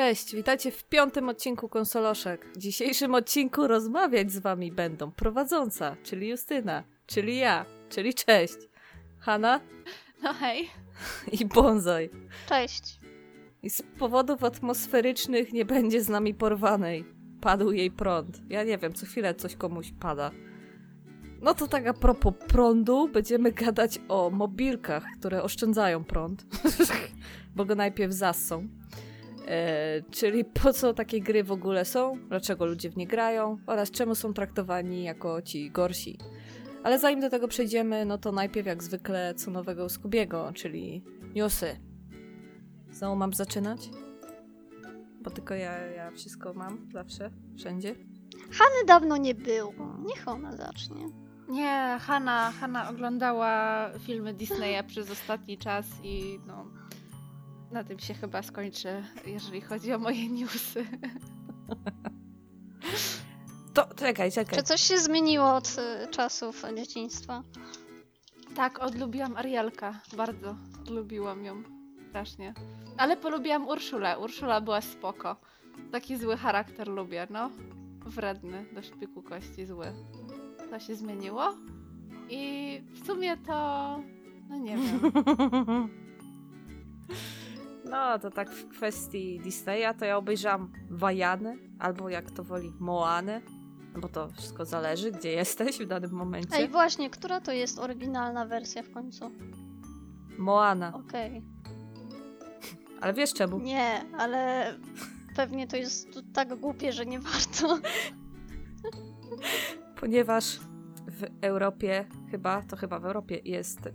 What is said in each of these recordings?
Cześć, witajcie w piątym odcinku Konsoloszek. W dzisiejszym odcinku rozmawiać z wami będą prowadząca, czyli Justyna, czyli ja, czyli cześć, Hanna No hej. i Bonsai. Cześć. I z powodów atmosferycznych nie będzie z nami porwanej. Padł jej prąd. Ja nie wiem, co chwilę coś komuś pada. No to tak a propos prądu, będziemy gadać o mobilkach, które oszczędzają prąd, bo go najpierw zassą. E, czyli po co takie gry w ogóle są, dlaczego ludzie w nie grają oraz czemu są traktowani jako ci gorsi. Ale zanim do tego przejdziemy, no to najpierw jak zwykle co nowego u Skubiego, czyli newsy. Znowu mam zaczynać? Bo tylko ja, ja wszystko mam zawsze, wszędzie. Hany dawno nie było. Niech ona zacznie. Nie, Hanna, Hanna oglądała filmy Disneya przez ostatni czas i no, na tym się chyba skończy, jeżeli chodzi o moje newsy. To czekaj, czekaj. Czy coś się zmieniło od y, czasów dzieciństwa? Tak, odlubiłam Arielka. Bardzo odlubiłam ją. Strasznie. Ale polubiłam Urszulę. Urszula była spoko. Taki zły charakter lubię, no. Wredny, do szpiku kości zły. To się zmieniło. I w sumie to... No nie wiem. No, to tak w kwestii Disneya, to ja obejrzałam Wajanę, albo jak to woli, Moanę, bo to wszystko zależy, gdzie jesteś w danym momencie. Ej, właśnie, która to jest oryginalna wersja w końcu? Moana. Okej. Ale wiesz czemu? Nie, ale pewnie to jest tu tak głupie, że nie warto. Ponieważ w Europie, chyba, to chyba w Europie jest y,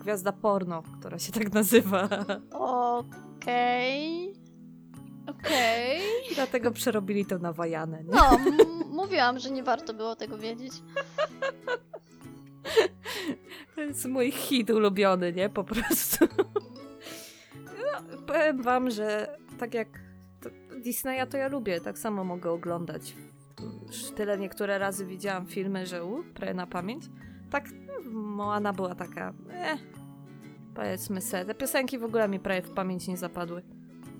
gwiazda porno, która się tak nazywa. Okej. Okej. I dlatego przerobili to na Wajanę, nie? No, m- mówiłam, że nie warto było tego wiedzieć. To jest mój hit ulubiony, nie? Po prostu. No, powiem wam, że tak jak Disneya to ja lubię, tak samo mogę oglądać. Już tyle niektóre razy widziałam filmy, że u, prawie na pamięć. Tak, no, Moana była taka, eh, powiedzmy se. Te piosenki w ogóle mi prawie w pamięć nie zapadły.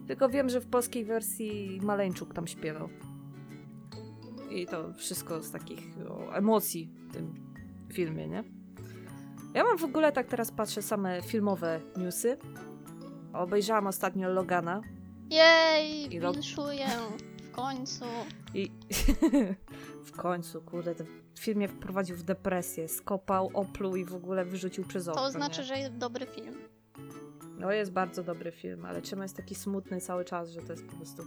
Tylko wiem, że w polskiej wersji Maleńczuk tam śpiewał. I to wszystko z takich o, emocji w tym filmie, nie? Ja mam w ogóle, tak teraz patrzę, same filmowe newsy. Obejrzałam ostatnio Logana Jej, I rok- winszuję. W końcu. i w końcu, kurde, film mnie wprowadził w depresję. Skopał, opluł i w ogóle wyrzucił przez okno. To znaczy, nie? że jest dobry film. No jest bardzo dobry film, ale czemu jest taki smutny cały czas, że to jest po prostu...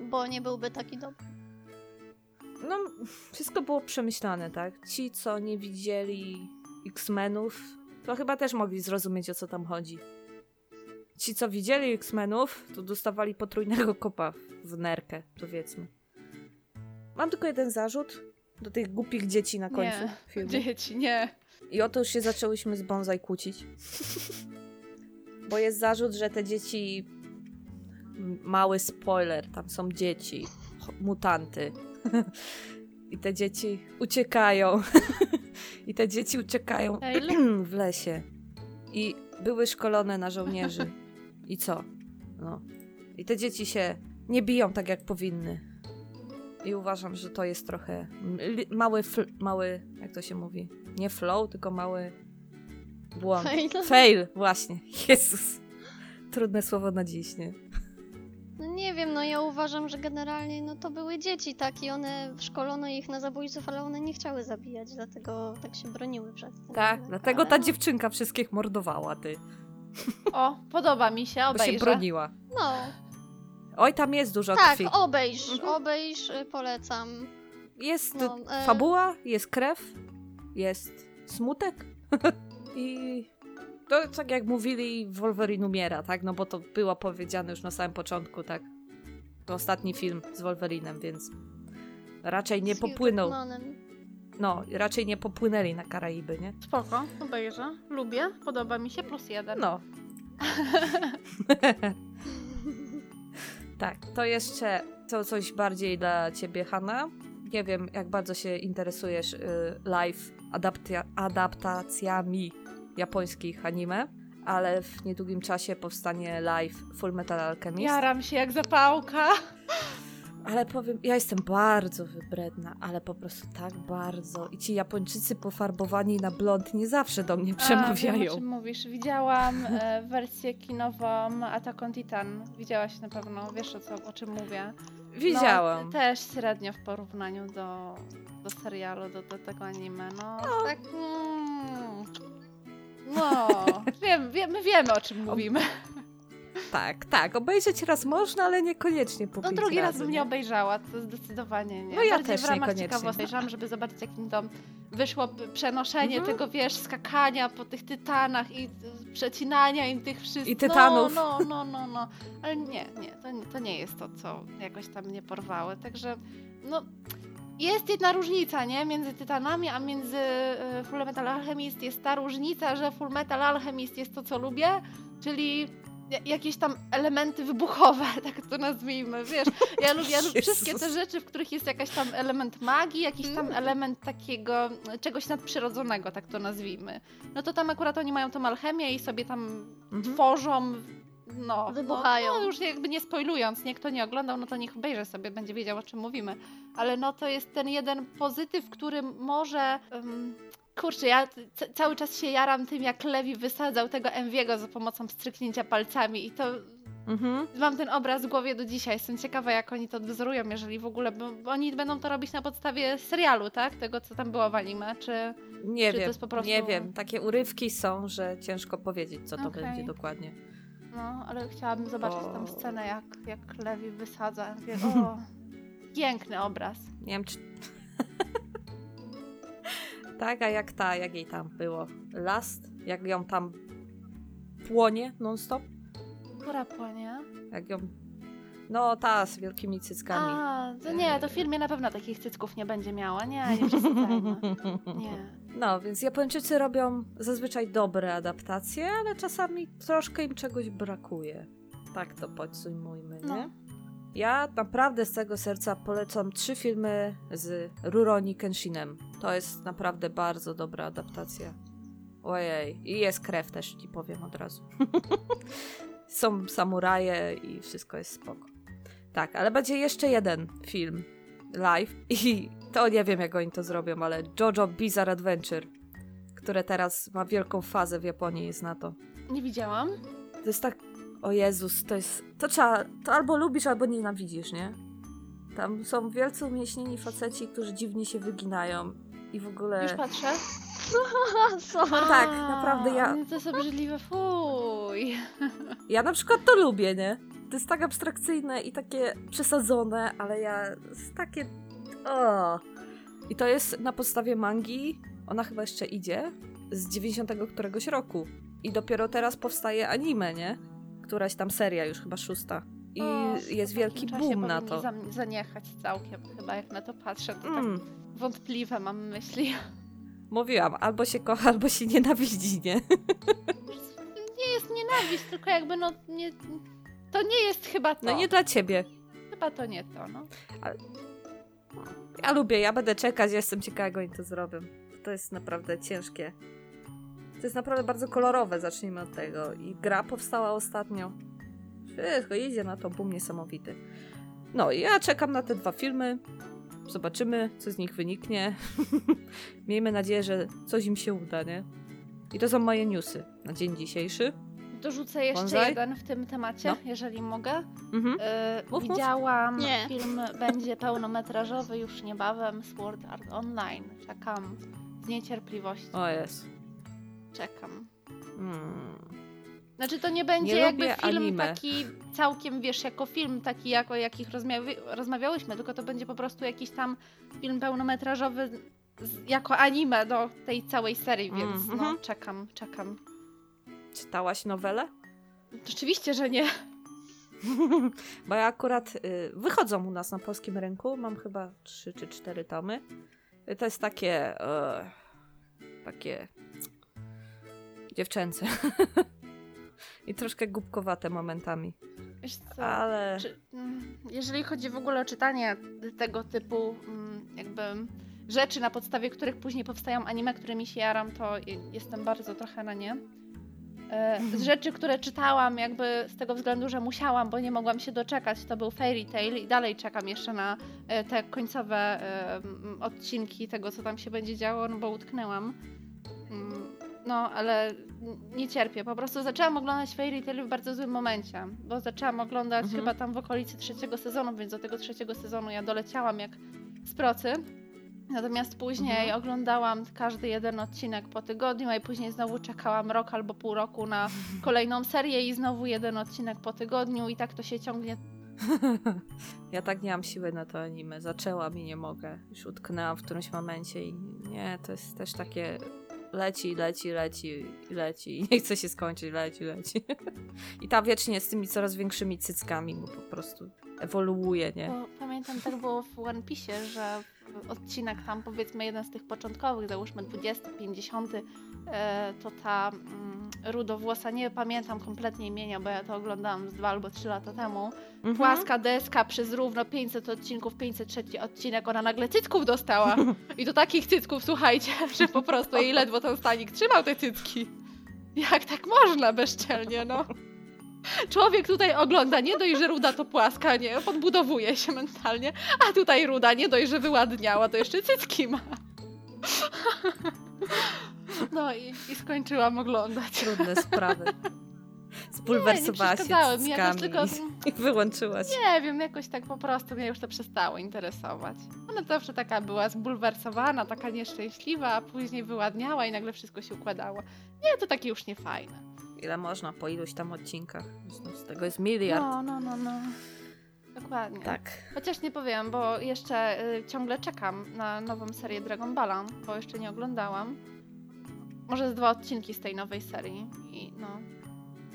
Bo nie byłby taki dobry. No, wszystko było przemyślane, tak? Ci, co nie widzieli X-Menów, to chyba też mogli zrozumieć, o co tam chodzi. Ci, co widzieli X-Menów, to dostawali potrójnego kopa w nerkę, powiedzmy. Mam tylko jeden zarzut do tych głupich dzieci na końcu Nie. filmu. Dzieci, nie. I oto już się zaczęłyśmy z Bonsai kłócić. Bo jest zarzut, że te dzieci... Mały spoiler, tam są dzieci, mutanty. I te dzieci uciekają. I te dzieci uciekają w lesie. I były szkolone na żołnierzy. I co? No. I te dzieci się nie biją tak, jak powinny. I uważam, że to jest trochę mały, fl- mały, jak to się mówi? Nie flow, tylko mały błąd. Fail. Fail, właśnie. Jezus. Trudne słowo na dziś, nie? No nie wiem, no ja uważam, że generalnie no to były dzieci, tak? I one szkolono ich na zabójców, ale one nie chciały zabijać, dlatego tak się broniły przed tym. Tak, No, dlatego ale ta dziewczynka wszystkich mordowała, ty. O, podoba mi się, Bo się obejrzę. broniła. No, Oj, tam jest dużo tak, krwi. obejrz, Mhm. obejrz, y, polecam. Jest No, e, fabuła, jest krew, jest smutek i to tak jak mówili, Wolverine umiera, tak? No bo to było powiedziane już na samym początku, tak? To ostatni film z Wolverinem, więc raczej nie z popłynął. Hugh. No, raczej nie popłynęli na Karaiby, nie? Spoko, obejrzę. Lubię, podoba mi się, plus jeden. No. tak, to jeszcze to coś bardziej dla ciebie, Hanna. Nie wiem, jak bardzo się interesujesz y, live adaptacjami japońskich anime, ale w niedługim czasie powstanie live Full Metal Alchemist. Jaram się jak zapałka. Ale powiem, ja jestem bardzo wybredna, ale po prostu tak bardzo. I ci Japończycy pofarbowani na blond nie zawsze do mnie A, wiem, przemawiają. o czym mówisz. Widziałam e, wersję kinową Attack on Titan. Widziałaś na pewno, wiesz o, co, o czym mówię. Widziałam. No, też średnio w porównaniu do, do serialu, do, do tego anime. No, tak. Mm, no, wiem, wiem, my wiemy o czym mówimy. Tak, tak. Obejrzeć raz można, ale niekoniecznie po No drugi raz razy, bym nie obejrzała, to zdecydowanie nie. No ja Bardziej też w ramach ciekawości obejrzałam, żeby zobaczyć jakim to wyszło p- przenoszenie Mhm. tego, wiesz, skakania po tych tytanach i przecinania im tych wszystkich. I tytanów. No, no, no, no, no. Ale nie, nie, to, nie- to nie jest to, co jakoś tam mnie porwało. Także, no, jest jedna różnica, nie? Między Tytanami, a między y, Full Metal Alchemist jest ta różnica, że Full Metal Alchemist jest to, co lubię, czyli jakieś tam elementy wybuchowe, tak to nazwijmy, wiesz. Ja lubię, lubię wszystkie te Jezus. rzeczy, w których jest jakiś tam element magii, jakiś tam Mm. element takiego y, czegoś nadprzyrodzonego, tak to nazwijmy. No to tam akurat oni mają tą alchemię i sobie tam Mhm. tworzą, no, Wybuchają. No, no już jakby nie spoilując, nie kto nie oglądał, no to niech obejrzy sobie, będzie wiedział o czym mówimy. Ale no to jest ten jeden pozytyw, który może... Um, kurczę, ja cały czas się jaram tym, jak Lewi wysadzał tego Enviego za pomocą stryknięcia palcami i to Mhm. mam ten obraz w głowie do dzisiaj. Jestem ciekawa, jak oni to odwzorują, jeżeli w ogóle, bo, oni będą to robić na podstawie serialu, tak? Tego, co tam było w anime, czy... Nie Czy to wiem, jest po prostu- nie wiem. Takie urywki są, że ciężko powiedzieć, co to Okej. będzie dokładnie. No, ale chciałabym zobaczyć O. scenę, jak, jak Lewi wysadza Enviego. O, piękny obraz. Nie wiem, czy... tak, a jak ta, jak jej tam było? Last? Jak ją tam płonie non-stop? Która płonie? Jak ją... No, ta z wielkimi cyckami. A, to nie, to w filmie na pewno takich cycków nie będzie miała. Nie, nie przesadzajmy. Nie. No, więc Japończycy robią zazwyczaj dobre adaptacje, ale czasami troszkę im czegoś brakuje. Tak to podsumujmy, nie? Ja naprawdę z całego serca polecam trzy filmy z Rurouni Kenshinem. To jest naprawdę bardzo dobra adaptacja. Ojej, i jest krew też, ci powiem od razu. Są samuraje i wszystko jest spoko. Tak, ale będzie jeszcze jeden film live i to nie wiem jak oni to zrobią, ale JoJo Bizarre Adventure, które teraz ma wielką fazę w Japonii, jest na to. Nie widziałam. To jest tak. O Jezus, to jest. To trzeba. To albo lubisz, albo nienawidzisz, nie? Tam są wielcy umieśnieni faceci, którzy dziwnie się wyginają. I w ogóle. Już patrzę. Co? tak, naprawdę ja- nie, To jest obrzydliwe, fuj. Ja na przykład to lubię, nie? To jest tak abstrakcyjne i takie przesadzone, ale ja. Jest takie. O. I to jest na podstawie mangi. Ona chyba jeszcze idzie. Z 90 któregoś roku. I dopiero teraz powstaje anime, nie? Któraś tam seria, już chyba szósta. I O, jest wielki boom na to. zaniechać całkiem, chyba jak na to patrzę. To Mm. tak wątpliwe mam myśli. Mówiłam, albo się kocha, albo się nienawidzi, nie? Nie jest nienawiść, tylko jakby no nie... To nie jest chyba to. No nie dla ciebie. Chyba to nie to, no. Ja lubię, ja będę czekać, ja jestem ciekawa, jak oni to zrobią. To jest naprawdę ciężkie. To jest naprawdę bardzo kolorowe, zacznijmy od tego. I gra powstała ostatnio. Wszystko idzie na to, boom niesamowity. No i ja czekam na te dwa filmy. Zobaczymy, co z nich wyniknie. Miejmy nadzieję, że coś im się uda, nie? I to są moje newsy na dzień dzisiejszy. Dorzucę jeszcze Bonsai? jeden w tym temacie, No. jeżeli mogę. Mhm. Yy, Mów, mów. widziałam, Nie. film będzie pełnometrażowy już niebawem, Sword Art Online. Czekam z niecierpliwością. O jest. Czekam. Mm. Znaczy to nie będzie Nie jakby film anime. taki całkiem, wiesz, jako film taki, jak o jakich rozmawia- rozmawiałyśmy, tylko to będzie po prostu jakiś tam film pełnometrażowy z, jako anime do tej całej serii, więc Mhm. no, czekam, czekam. Czytałaś nowelę? Oczywiście, że nie. Bo ja akurat y, wychodzą u nas na polskim rynku. Mam chyba trzy czy cztery tomy. Y, To jest takie. E, takie. Dziewczęce. I troszkę głupkowate momentami. Wiesz co, Ale. czy, mm, jeżeli chodzi w ogóle o czytanie tego typu mm, jakby rzeczy, na podstawie których później powstają anime, którymi się jaram, to jestem bardzo trochę na nie. E, Z rzeczy, które czytałam, jakby z tego względu, że musiałam, bo nie mogłam się doczekać, to był Fairy Tail i dalej czekam jeszcze na e, te końcowe e, odcinki tego, co tam się będzie działo, no bo utknęłam. No, ale nie cierpię. Po prostu zaczęłam oglądać Fairy Tail w bardzo złym momencie, bo zaczęłam oglądać Mhm. chyba tam w okolicy trzeciego sezonu, więc do tego trzeciego sezonu ja doleciałam jak z procy. Natomiast później Mhm. oglądałam każdy jeden odcinek po tygodniu, a później znowu czekałam rok albo pół roku na kolejną serię i znowu jeden odcinek po tygodniu i tak to się ciągnie. Ja tak nie mam siły na to anime. Zaczęłam i nie mogę. Już utknęłam w którymś momencie i nie, to jest też takie leci, leci, leci leci i nie chce się skończyć, leci, leci. I ta wiecznie z tymi coraz większymi cyckami, bo po prostu ewoluuje, nie? Bo pamiętam, tak było w One Piece, że odcinek tam powiedzmy jeden z tych początkowych, załóżmy 20, 50, e, to ta mm, rudowłosa, nie pamiętam kompletnie imienia, bo ja to oglądałam z dwa albo trzy lata temu. Mhm. Płaska deska przez równo 500 odcinków, 503 odcinek, ona nagle cycków dostała. I do takich cycków, słuchajcie, że po prostu jej ledwo ten stanik trzymał te cycki. Jak tak można bezczelnie, no? Człowiek tutaj ogląda, nie dość, że ruda to płaska, nie, podbudowuje się mentalnie, a tutaj ruda nie dość, że wyładniała, to jeszcze cycki ma. No i, i skończyłam oglądać. Trudne sprawy. Spulwersowałaś się jakoś tylko- i wyłączyłaś. Nie wiem, jakoś tak po prostu mnie już to przestało interesować. Ona zawsze taka była zbulwersowana, taka nieszczęśliwa, a później wyładniała i nagle wszystko się układało. Nie, to takie już nie fajne. Ile można po iluś tam odcinkach? Zresztą Z tego jest miliard. No, no, no, no. Dokładnie. Tak. Chociaż nie powiem, bo jeszcze y, ciągle czekam na nową serię Dragon Balla, bo jeszcze nie oglądałam. Może z dwa odcinki z tej nowej serii i no.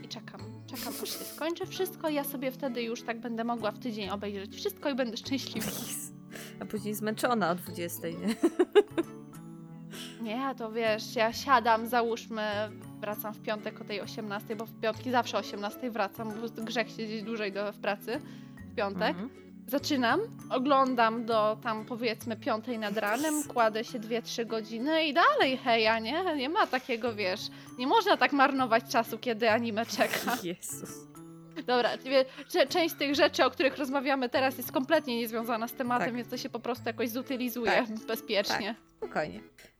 I czekam. Czekam aż się skończy wszystko ja sobie wtedy już tak będę mogła w tydzień obejrzeć wszystko i będę szczęśliwa. A później zmęczona o 20, nie? Nie, to wiesz, ja siadam, załóżmy, wracam w piątek o tej 18, bo w piątki zawsze o 18 wracam, bo grzech siedzieć dłużej do, w pracy w piątek. Mhm. Zaczynam, oglądam do tam powiedzmy piątej nad ranem, kładę się 2-3 godziny i dalej heja, nie? Nie ma takiego, wiesz, nie można tak marnować czasu, kiedy anime czeka. Jezus. Dobra, część z tych rzeczy, o których rozmawiamy teraz jest kompletnie niezwiązana z tematem, Tak. więc to się po prostu jakoś zutylizuje Tak. bezpiecznie. Spokojnie.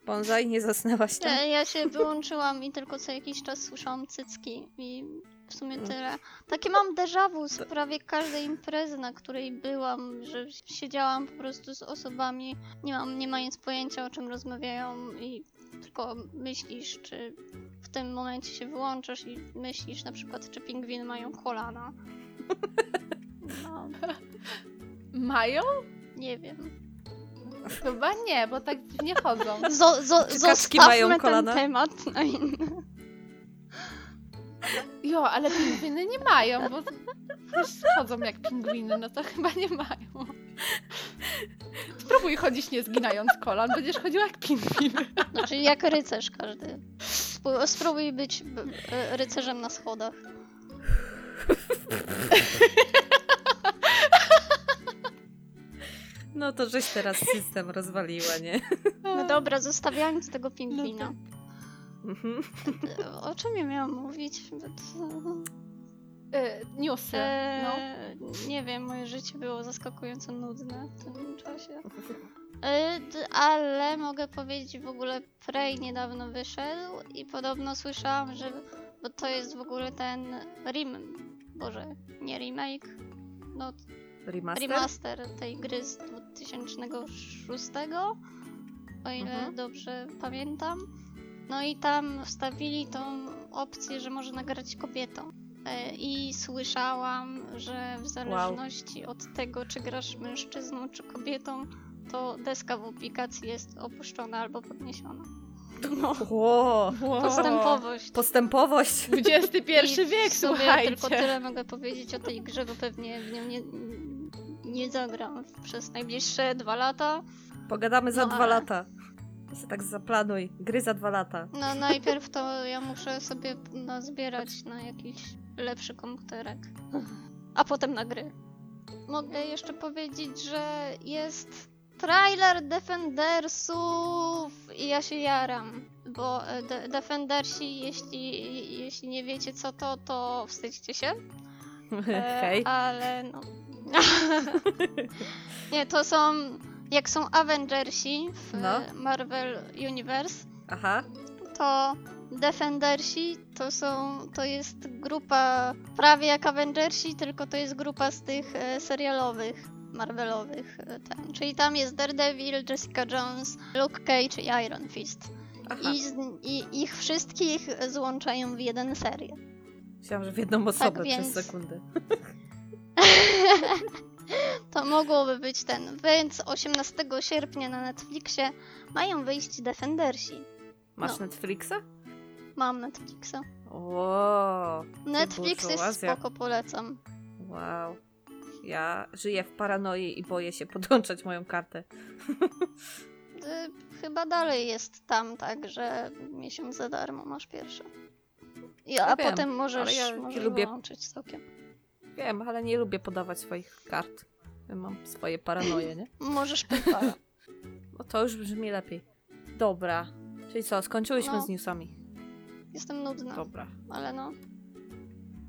Bonsai, nie zasnęłaś tam? Ja, ja się wyłączyłam i tylko co jakiś czas słyszałam cycki i w sumie Mm. tyle. Takie mam déjà vu z prawie każdej imprezy, na której byłam, że siedziałam po prostu z osobami, nie mam, nie mając pojęcia o czym rozmawiają i tylko myślisz, czy w tym momencie się wyłączasz i myślisz na przykład, czy pingwiny mają kolana. No, Mają? nie wiem. Chyba nie, bo tak nie chodzą. Zo, zo, Czy kaczki zostawmy mają ten kolana? temat na inny. Jo, ale pingwiny nie mają, bo też chodzą jak pingwiny, no to chyba nie mają. Spróbuj chodzić nie zginając kolan, będziesz chodził jak pingwin. Znaczy jak rycerz każdy. Spó- Spróbuj być b- e, rycerzem na schodach. No to żeś teraz system rozwaliła, nie? No dobra, zostawiając tego pingwina. Mhm. E, O czym ja miałam mówić? To- Y, newsy, no. Eee, Nie wiem, moje życie było zaskakująco nudne w tym czasie. E, d- Ale mogę powiedzieć w ogóle Prey niedawno wyszedł i podobno słyszałam, że bo to jest w ogóle ten rim, Boże, nie remake, no Remaster? remaster tej gry z 2006, o ile Mhm. dobrze pamiętam. No i tam wstawili tą opcję, że można grać kobietą. E, I słyszałam, że w zależności od tego, czy grasz mężczyzną czy kobietą, to deska w aplikacji jest opuszczona albo podniesiona. No, Ło, postępowość. postępowość. XXI wiek, w sumie słuchajcie. tylko tyle mogę powiedzieć o tej grze, bo pewnie w nią nie, nie zagram przez najbliższe dwa lata. Pogadamy za No, dwa ale- lata. To tak zaplanuj. Gry za dwa lata. No najpierw to ja muszę sobie nazbierać na jakiś lepszy komputerek, a potem na gry. Mogę jeszcze powiedzieć, że jest trailer Defendersów i ja się jaram. bo e, de Defendersi, jeśli, jeśli nie wiecie co to, to wstydźcie się. E, Hej. Ale no. nie, to są. Jak są Avengersi w No. Marvel Universe, Aha. to Defendersi to są. To jest grupa prawie jak Avengersi, tylko to jest grupa z tych e, serialowych. Marvelowych, e, ten. czyli tam jest Daredevil, Jessica Jones, Luke Cage i Iron Fist. I, z, I ich wszystkich złączają w jeden serial. Myślałam, że w jedną osobę Tak więc- przez sekundę. To mogłoby być ten. Więc 18 sierpnia na Netflixie mają wyjść Defendersi. Masz No. Netflixa? Mam Netflixa. Wow. Netflix jest spoko, polecam. Wow. Ja żyję w paranoi i boję się podłączać moją kartę. Y, chyba dalej jest tam tak, że miesiąc za darmo masz pierwszy. I, a Ja wiem, potem możesz, ja możesz lubię- wyłączyć całkiem. Wiem, ale nie lubię podawać swoich kart. Ja mam swoje paranoje, nie? Możesz PayPala. No to już brzmi lepiej. Dobra. Czyli co, skończyłyśmy No. z newsami. Jestem nudna, Dobra. ale no.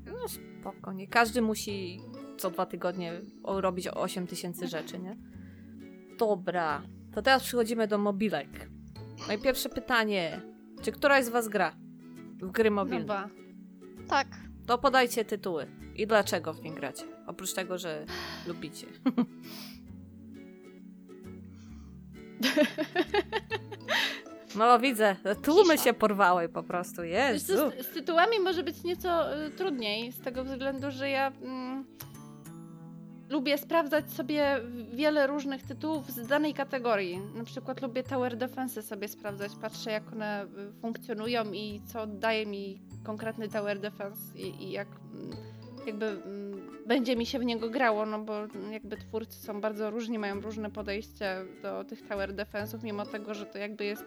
No spoko, nie każdy musi co dwa tygodnie robić 8 tysięcy rzeczy, nie? Dobra, to teraz przechodzimy do mobilek. No i pierwsze pytanie. Czy któraś z was gra w gry mobilne? Chyba. Tak. To podajcie tytuły. I dlaczego w nie gracie? Oprócz tego, że lubicie. No widzę, tłumy Cisza. się porwały po prostu, co, z, z tytułami może być nieco y, trudniej, z tego względu, że ja mm, lubię sprawdzać sobie wiele różnych tytułów z danej kategorii. Na przykład lubię Tower Defense sobie sprawdzać, patrzę jak one y, funkcjonują i co daje mi konkretny Tower Defense i, i jak mm, jakby mm, będzie mi się w niego grało, no bo jakby twórcy są bardzo różni, mają różne podejście do tych Tower Defense'ów, mimo tego, że to jakby jest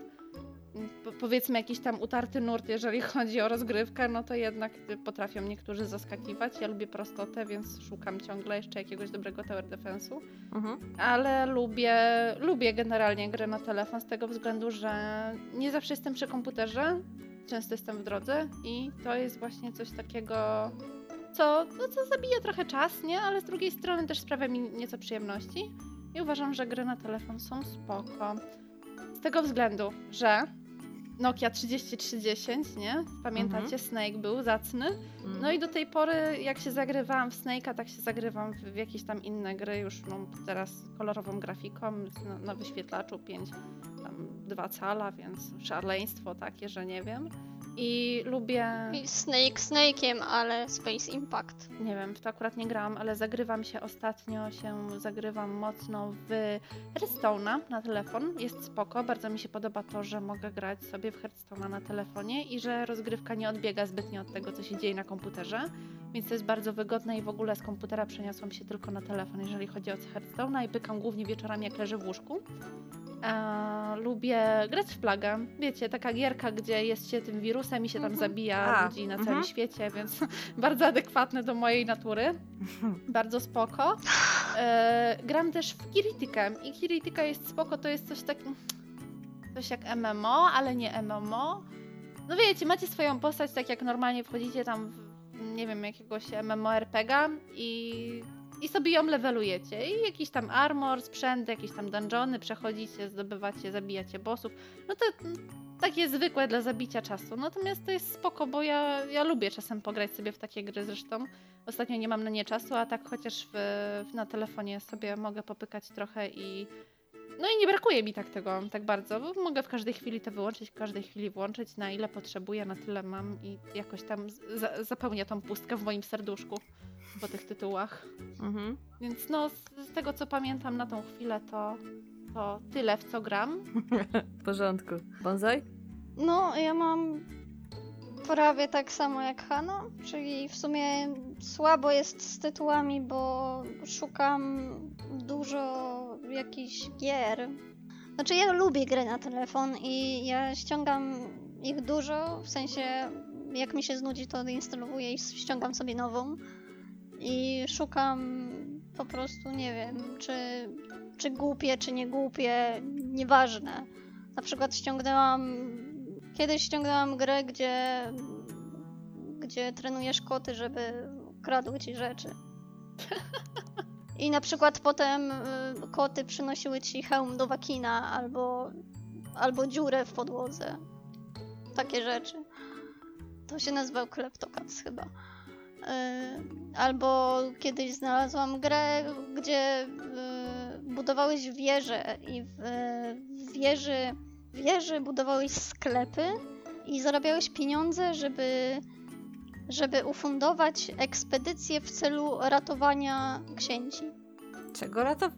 powiedzmy jakiś tam utarty nurt, jeżeli chodzi o rozgrywkę, no to jednak potrafią niektórzy zaskakiwać. Ja lubię prostotę, więc szukam ciągle jeszcze jakiegoś dobrego tower defense'u. Mhm. Ale lubię, lubię generalnie grę na telefon z tego względu, że nie zawsze jestem przy komputerze, często jestem w drodze i to jest właśnie coś takiego, co, no, co zabija trochę czas, nie? Ale z drugiej strony też sprawia mi nieco przyjemności i uważam, że gry na telefon są spoko. Z tego względu, że Nokia 3310, nie? Pamiętacie, Snake był zacny. Mm. No i do tej pory, jak się zagrywałam w Snake'a, tak się zagrywam w, w jakieś tam inne gry, już no, teraz kolorową grafiką, na, na wyświetlaczu 5, tam 2 cala, więc szaleństwo takie, że nie wiem. I lubię, I Snake Snake'iem, ale Space Impact. nie wiem, w to akurat nie grałam, ale zagrywam się ostatnio, się zagrywam mocno w Hearthstone'a na telefon. Jest spoko, bardzo mi się podoba to, że mogę grać sobie w Hearthstone'a na telefonie i że rozgrywka nie odbiega zbytnio od tego, co się dzieje na komputerze. Więc to jest bardzo wygodne i w ogóle z komputera przeniosłam się tylko na telefon, jeżeli chodzi o Hearthstone'a i pykam głównie wieczorami, jak leżę w łóżku. E, lubię grać w plagę. Wiecie, taka gierka, gdzie jest się tym wirusem i się tam Mhm. zabija A, ludzi na mhm. całym świecie, więc bardzo adekwatne do mojej natury. Bardzo spoko. E, gram też w Kiritykę i Kirityka jest spoko, to jest coś tak... Coś jak MMO, ale nie MMO. No wiecie, macie swoją postać, tak jak normalnie wchodzicie tam w, nie wiem, jakiegoś MMORPGa i, i sobie ją levelujecie. I jakiś tam armor, sprzęt, jakieś tam dungeony przechodzicie, zdobywacie, zabijacie bossów. No to takie zwykłe dla zabicia czasu. Natomiast to jest spoko, bo ja, ja lubię czasem pograć sobie w takie gry zresztą. Ostatnio nie mam na nie czasu, a tak chociaż w, w, na telefonie sobie mogę popykać trochę i no i nie brakuje mi tak tego tak bardzo, bo mogę w każdej chwili to wyłączyć, w każdej chwili włączyć, na ile potrzebuję, na tyle mam i jakoś tam za, zapełnia tą pustkę w moim serduszku po tych tytułach. Mhm. Więc no, z, z tego co pamiętam na tą chwilę, to, to tyle w co gram. W porządku. Bonsai? No, ja mam prawie tak samo jak Hanna, czyli w sumie słabo jest z tytułami, bo szukam dużo jakichś gier. Znaczy ja lubię gry na telefon i ja ściągam ich dużo, w sensie jak mi się znudzi to instalowuję i ściągam sobie nową i szukam po prostu, nie wiem, czy, czy głupie, czy nie głupie, nieważne. Na przykład ściągnęłam Kiedyś ściągnęłam grę, gdzie, gdzie trenujesz koty, żeby kradły ci rzeczy. I na przykład potem y, koty przynosiły ci hełm do wakina albo, albo dziurę w podłodze. Takie rzeczy. To się nazywał Kleptocats chyba. Y, albo kiedyś znalazłam grę, gdzie y, budowałeś wieżę i w, w wieży, wieży budowałeś sklepy i zarabiałeś pieniądze, żeby, żeby ufundować ekspedycję w celu ratowania księci. Czego rato?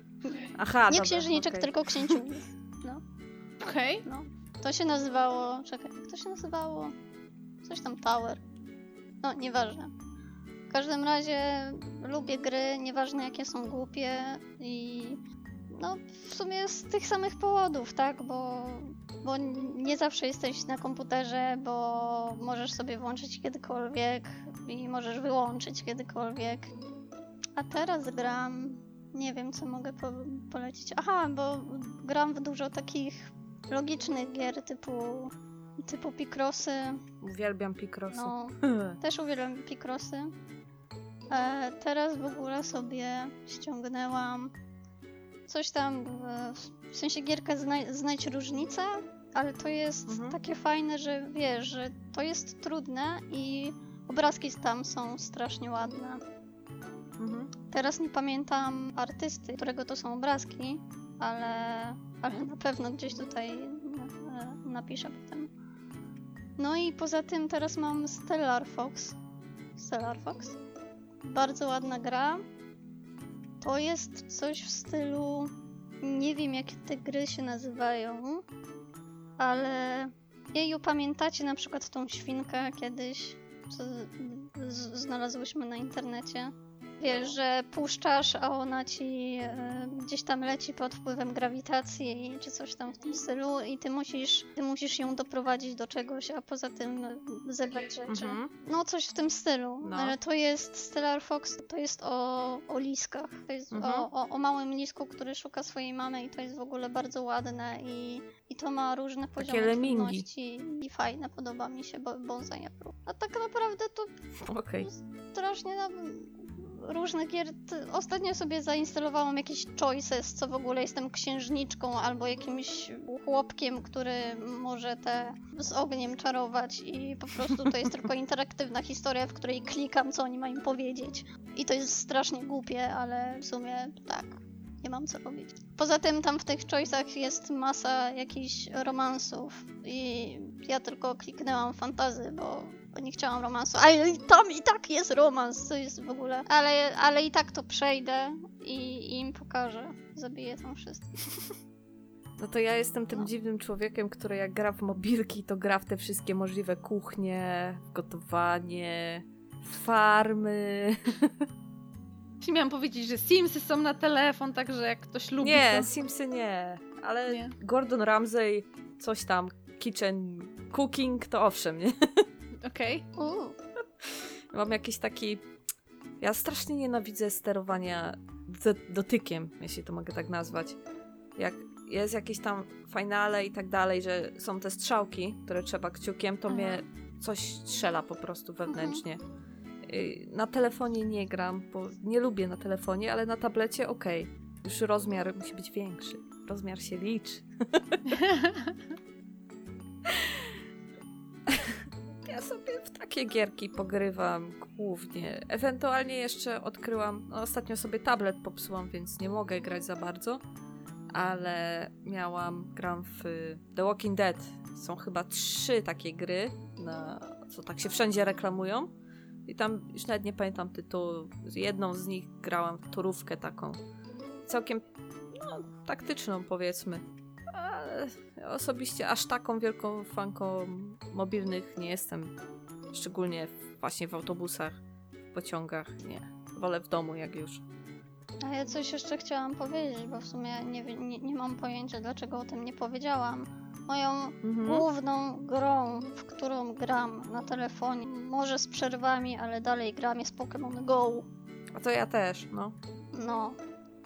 Aha, Nie dobra, księżniczek, okej. tylko księciów. Okej. No. To się nazywało. Czekaj, jak to się nazywało? Coś tam Tower. No, nieważne. W każdym razie lubię gry, nieważne jakie są głupie i no w sumie z tych samych powodów, tak? Bo, bo nie zawsze jesteś na komputerze, bo możesz sobie włączyć kiedykolwiek i możesz wyłączyć kiedykolwiek. A teraz gram. Nie wiem, co mogę po polecić. Aha, bo gram w dużo takich logicznych gier typu typu Picrossy. Uwielbiam Picrossy. No, też uwielbiam Picrossy. E, teraz w ogóle sobie ściągnęłam coś tam, e, w sensie gierkę znaj- znajdź różnicę, ale to jest Mhm. takie fajne, że wiesz, że to jest trudne i obrazki tam są strasznie ładne. Mhm. Teraz nie pamiętam artysty, którego to są obrazki, ale, ale na pewno gdzieś tutaj e, napiszę potem. No i poza tym teraz mam Stellar Fox. Stellar Fox. Bardzo ładna gra. To jest coś w stylu. Nie wiem, jak te gry się nazywają, ale. Jeju, pamiętacie na przykład tą świnkę kiedyś, co znalazłyśmy na internecie? Wiesz, że puszczasz, a ona ci e, gdzieś tam leci pod wpływem grawitacji czy coś tam w tym stylu i ty musisz, ty musisz ją doprowadzić do czegoś, a poza tym zebrać rzeczy. Mhm. No coś w tym stylu, No. ale to jest Stellar Fox, to jest o, o liskach, to jest Mhm. o, o, o małym lisku, który szuka swojej mamy i to jest w ogóle bardzo ładne i, i to ma różne poziomy trudności i fajne, podoba mi się bo, Bonsai. A tak naprawdę to Okej. strasznie różnych gier. Ostatnio sobie zainstalowałam jakieś choices, co w ogóle jestem księżniczką albo jakimś chłopkiem, który może te z ogniem czarować i po prostu to jest tylko interaktywna historia, w której klikam, co oni mają powiedzieć. I to jest strasznie głupie, ale w sumie tak. Nie mam co robić. Poza tym tam w tych choice'ach jest masa jakichś romansów i ja tylko kliknęłam fantazy, bo bo nie chciałam romansu. Ale tam i tak jest romans, co jest w ogóle. Ale, ale i tak to przejdę i, i im pokażę. Zabiję tam wszystkich. No to ja jestem tym No. dziwnym człowiekiem, który jak gra w mobilki, to gra w te wszystkie możliwe kuchnie, gotowanie, farmy. Miałam powiedzieć, że Simsy są na telefon, także jak ktoś lubi Nie, to... Simsy nie, ale Nie. Gordon Ramsay, coś tam, kitchen cooking, to owszem, nie? Okej. Uuu. Mam jakiś taki... Ja strasznie nienawidzę sterowania do- dotykiem, jeśli to mogę tak nazwać. Jak jest jakieś tam finale i tak dalej, że są te strzałki, które trzeba kciukiem, to Aha. mnie coś strzela po prostu wewnętrznie. Y, Na telefonie nie gram, bo nie lubię na telefonie, ale na tablecie okej. Już rozmiar musi być większy. Rozmiar się liczy. takie gierki pogrywam głównie. Ewentualnie jeszcze odkryłam, no ostatnio sobie tablet popsułam, więc nie mogę grać za bardzo, ale miałam, gram w The Walking Dead. Są chyba trzy takie gry, na, co tak się wszędzie reklamują. I tam już nawet nie pamiętam tytułu. Jedną z nich grałam w turówkę taką. Całkiem, no, taktyczną powiedzmy. Ale osobiście aż taką wielką fanką mobilnych nie jestem. Szczególnie właśnie w autobusach, w pociągach. Nie. Wolę w domu jak już. A ja coś jeszcze chciałam powiedzieć, bo w sumie nie, nie, nie mam pojęcia, dlaczego o tym nie powiedziałam. Moją Mhm. główną grą, w którą gram na telefonie, może z przerwami, ale dalej gram, jest Pokémon Go. A to ja też, no. No,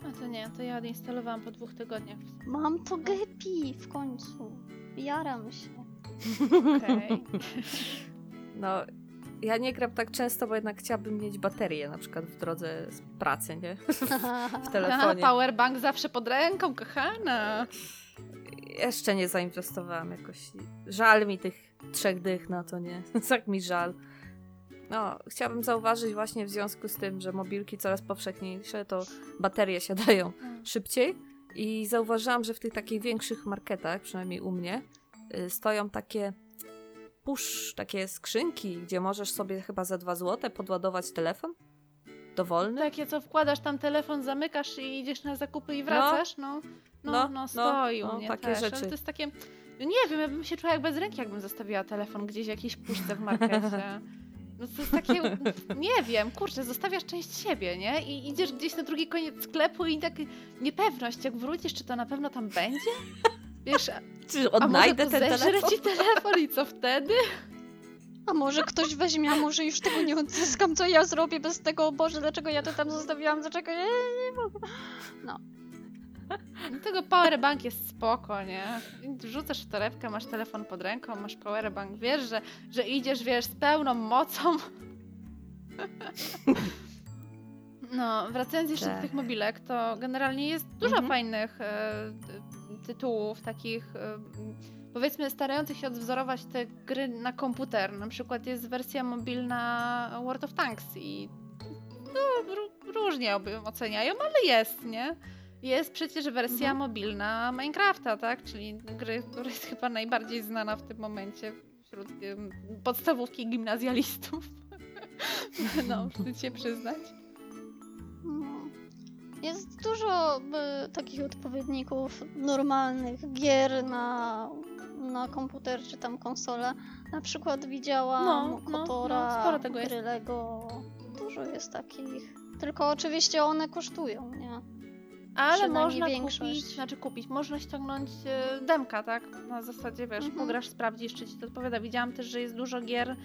A to nie, to ja odinstalowałam po dwóch tygodniach. mam to Gepi w końcu. Jaram się. Okej. No, ja nie gram tak często, bo jednak chciałabym mieć baterię, na przykład w drodze z pracy, nie? W Aha, telefonie. powerbank zawsze pod ręką, kochana. Jeszcze nie zainwestowałam jakoś. Żal mi tych trzech dych na to, nie? Tak mi żal. No, chciałabym zauważyć właśnie w związku z tym, że mobilki coraz powszechniejsze, to baterie siadają szybciej i zauważyłam, że w tych takich większych marketach, przynajmniej u mnie, y, stoją takie push, takie skrzynki, gdzie możesz sobie chyba za 2 złote podładować telefon dowolny. Takie, co wkładasz tam telefon, zamykasz i idziesz na zakupy i wracasz, no. No, no, No, no, stoi no, u mnie takie też. ale rzeczy. To jest takie... no Nie wiem, ja bym się czuła jak bez ręki, jakbym zostawiła telefon gdzieś w jakiejś puszce w markecie. No to jest takie, nie wiem, kurczę, zostawiasz część siebie, nie? I idziesz gdzieś na drugi koniec sklepu i tak niepewność, jak wrócisz, czy to na pewno tam będzie? Wiesz, Czy a może odnajdę to ten zeżre telefon? ci telefon i co wtedy? A może ktoś weźmie, a może już tego nie odzyskam, co ja zrobię bez tego, o Boże, dlaczego ja to tam zostawiłam, dlaczego ja nie mogę. Tego powerbank jest spoko, nie? Wrzucasz w torebkę, masz telefon pod ręką, masz powerbank, wiesz, że, że idziesz, wiesz, z pełną mocą. No, wracając jeszcze do Tak. tych mobilek, to generalnie jest dużo Mhm. fajnych e, tytułów, takich powiedzmy starających się odwzorować te gry na komputer. Na przykład jest wersja mobilna World of Tanks i no, ró- różnie oceniają, ale jest, nie? Jest przecież wersja Mhm. mobilna Minecrafta, tak? Czyli gry, która jest chyba najbardziej znana w tym momencie wśród podstawówki gimnazjalistów. no, wstyd się przyznać. No. Jest dużo y, takich odpowiedników normalnych gier na, na komputer czy tam konsolę. Na przykład widziałam No, no, Kotora, no, sporo tego jest. gry Lego. Dużo jest takich. Tylko oczywiście one kosztują, nie? Ale można większość. kupić, znaczy kupić, można ściągnąć e, demka, tak? Na zasadzie, wiesz, Mhm. pograsz, sprawdzisz, czy ci to odpowiada. Widziałam też, że jest dużo gier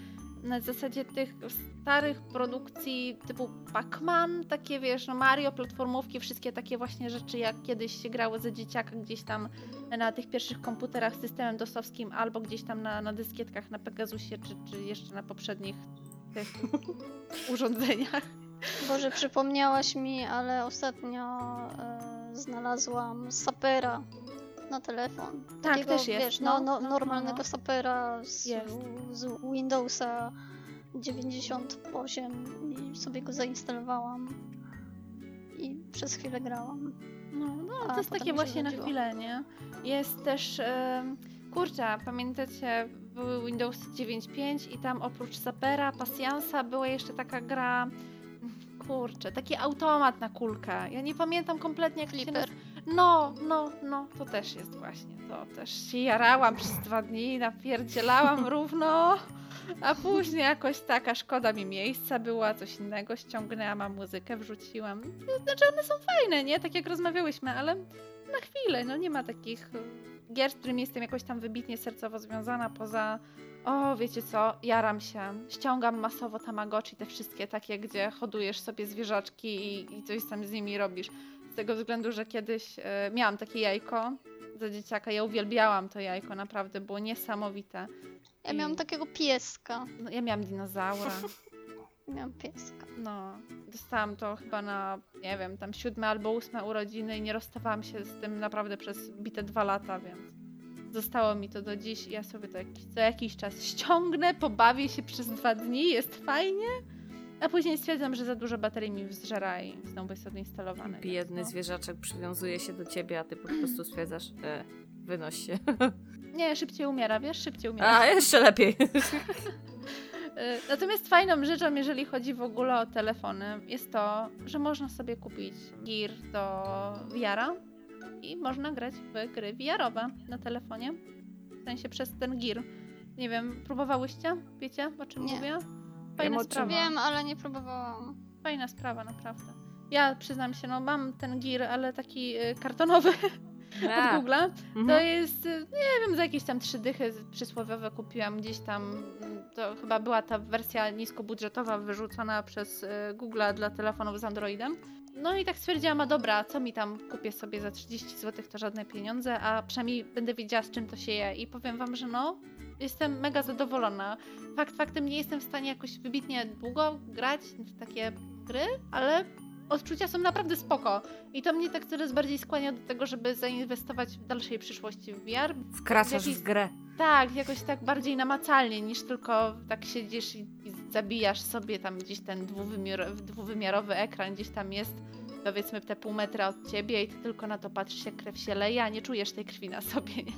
na zasadzie tych starych produkcji typu Pac-Man, takie wiesz, no Mario, platformówki, wszystkie takie właśnie rzeczy, jak kiedyś się grało za dzieciaka gdzieś tam na tych pierwszych komputerach z systemem dosowskim, albo gdzieś tam na, na dyskietkach na Pegasusie, czy, czy jeszcze na poprzednich tych urządzeniach. Boże, przypomniałaś mi, ale ostatnio e, znalazłam sapera na telefon. Tak, Takiego, też jest, Wiesz, no, no, no, no, normalnego no. sapera z, z Windowsa 98 i sobie go zainstalowałam. I przez chwilę grałam. No, no to jest takie się właśnie na chwilę, nie? Jest też, em, kurczę, pamiętacie, były Windows 9.5 i tam oprócz Zapera, Pasjansa była jeszcze taka gra, kurczę, taki automat na kulkę. Ja nie pamiętam kompletnie jak się Flipper. nazywa. No, no, no, to też jest właśnie, to też się jarałam przez dwa dni, napierdzielałam równo, a później jakoś taka szkoda mi miejsca była, coś innego ściągnęłam, a muzykę wrzuciłam. Znaczy one są fajne, nie? Tak jak rozmawiałyśmy, ale na chwilę, no nie ma takich y, gier, z którymi jestem jakoś tam wybitnie sercowo związana, poza o, wiecie co, jaram się, ściągam masowo Tamagotchi, te wszystkie takie, gdzie hodujesz sobie zwierzaczki i, i coś tam z nimi robisz. Z tego względu, że kiedyś e, miałam takie jajko za dzieciaka, ja uwielbiałam to jajko, naprawdę było niesamowite. Ja I- miałam takiego pieska. No, ja miałam dinozaura. Miałam pieska. No, dostałam to chyba na, nie wiem, tam siódme albo ósme urodziny i nie rozstawałam się z tym naprawdę przez bite dwa lata, więc zostało mi to do dziś i ja sobie to jakiś, co jakiś czas ściągnę, pobawię się przez dwa dni, jest fajnie, a później stwierdzam, że za dużo baterii mi wzżera i znowu jest odinstalowany. Biedny więc no. zwierzaczek przywiązuje się do ciebie, a ty po prostu stwierdzasz, e, wynoś się. Nie, szybciej umiera, wiesz, szybciej umiera. A, jeszcze lepiej. Y, Natomiast fajną rzeczą, jeżeli chodzi w ogóle o telefony, jest to, że można sobie kupić gear do VR-a i można grać w gry VR-owe na telefonie. W sensie przez ten gear. Nie wiem, próbowałyście? Wiecie, o czym Nie. mówię? Fajna sprawa. Wiem, ale nie próbowałam. Fajna sprawa, naprawdę. Ja przyznam się, no mam ten gear, ale taki y, kartonowy od A, Google'a. To mhm. jest, y, nie wiem, za jakieś tam trzy dychy przysłowiowe kupiłam gdzieś tam. To chyba była ta wersja niskobudżetowa wyrzucona przez y, Google'a dla telefonów z Androidem. No i tak stwierdziłam, a dobra, co mi tam kupię sobie za 30 zł, to żadne pieniądze, a przynajmniej będę wiedziała z czym to się je. I powiem wam, że no, jestem mega zadowolona. Fakt faktem nie jestem w stanie jakoś wybitnie długo grać w takie gry, ale odczucia są naprawdę spoko. I to mnie tak coraz bardziej skłania do tego, żeby zainwestować w dalszej przyszłości w VR. Wkraczasz Jakiś- w grę. Tak, jakoś tak bardziej namacalnie niż tylko tak siedzisz i, i zabijasz sobie tam gdzieś ten dwuwymiar, dwuwymiarowy ekran gdzieś tam jest powiedzmy te pół metra od ciebie i ty tylko na to patrzysz jak krew się leje, a nie czujesz tej krwi na sobie, nie?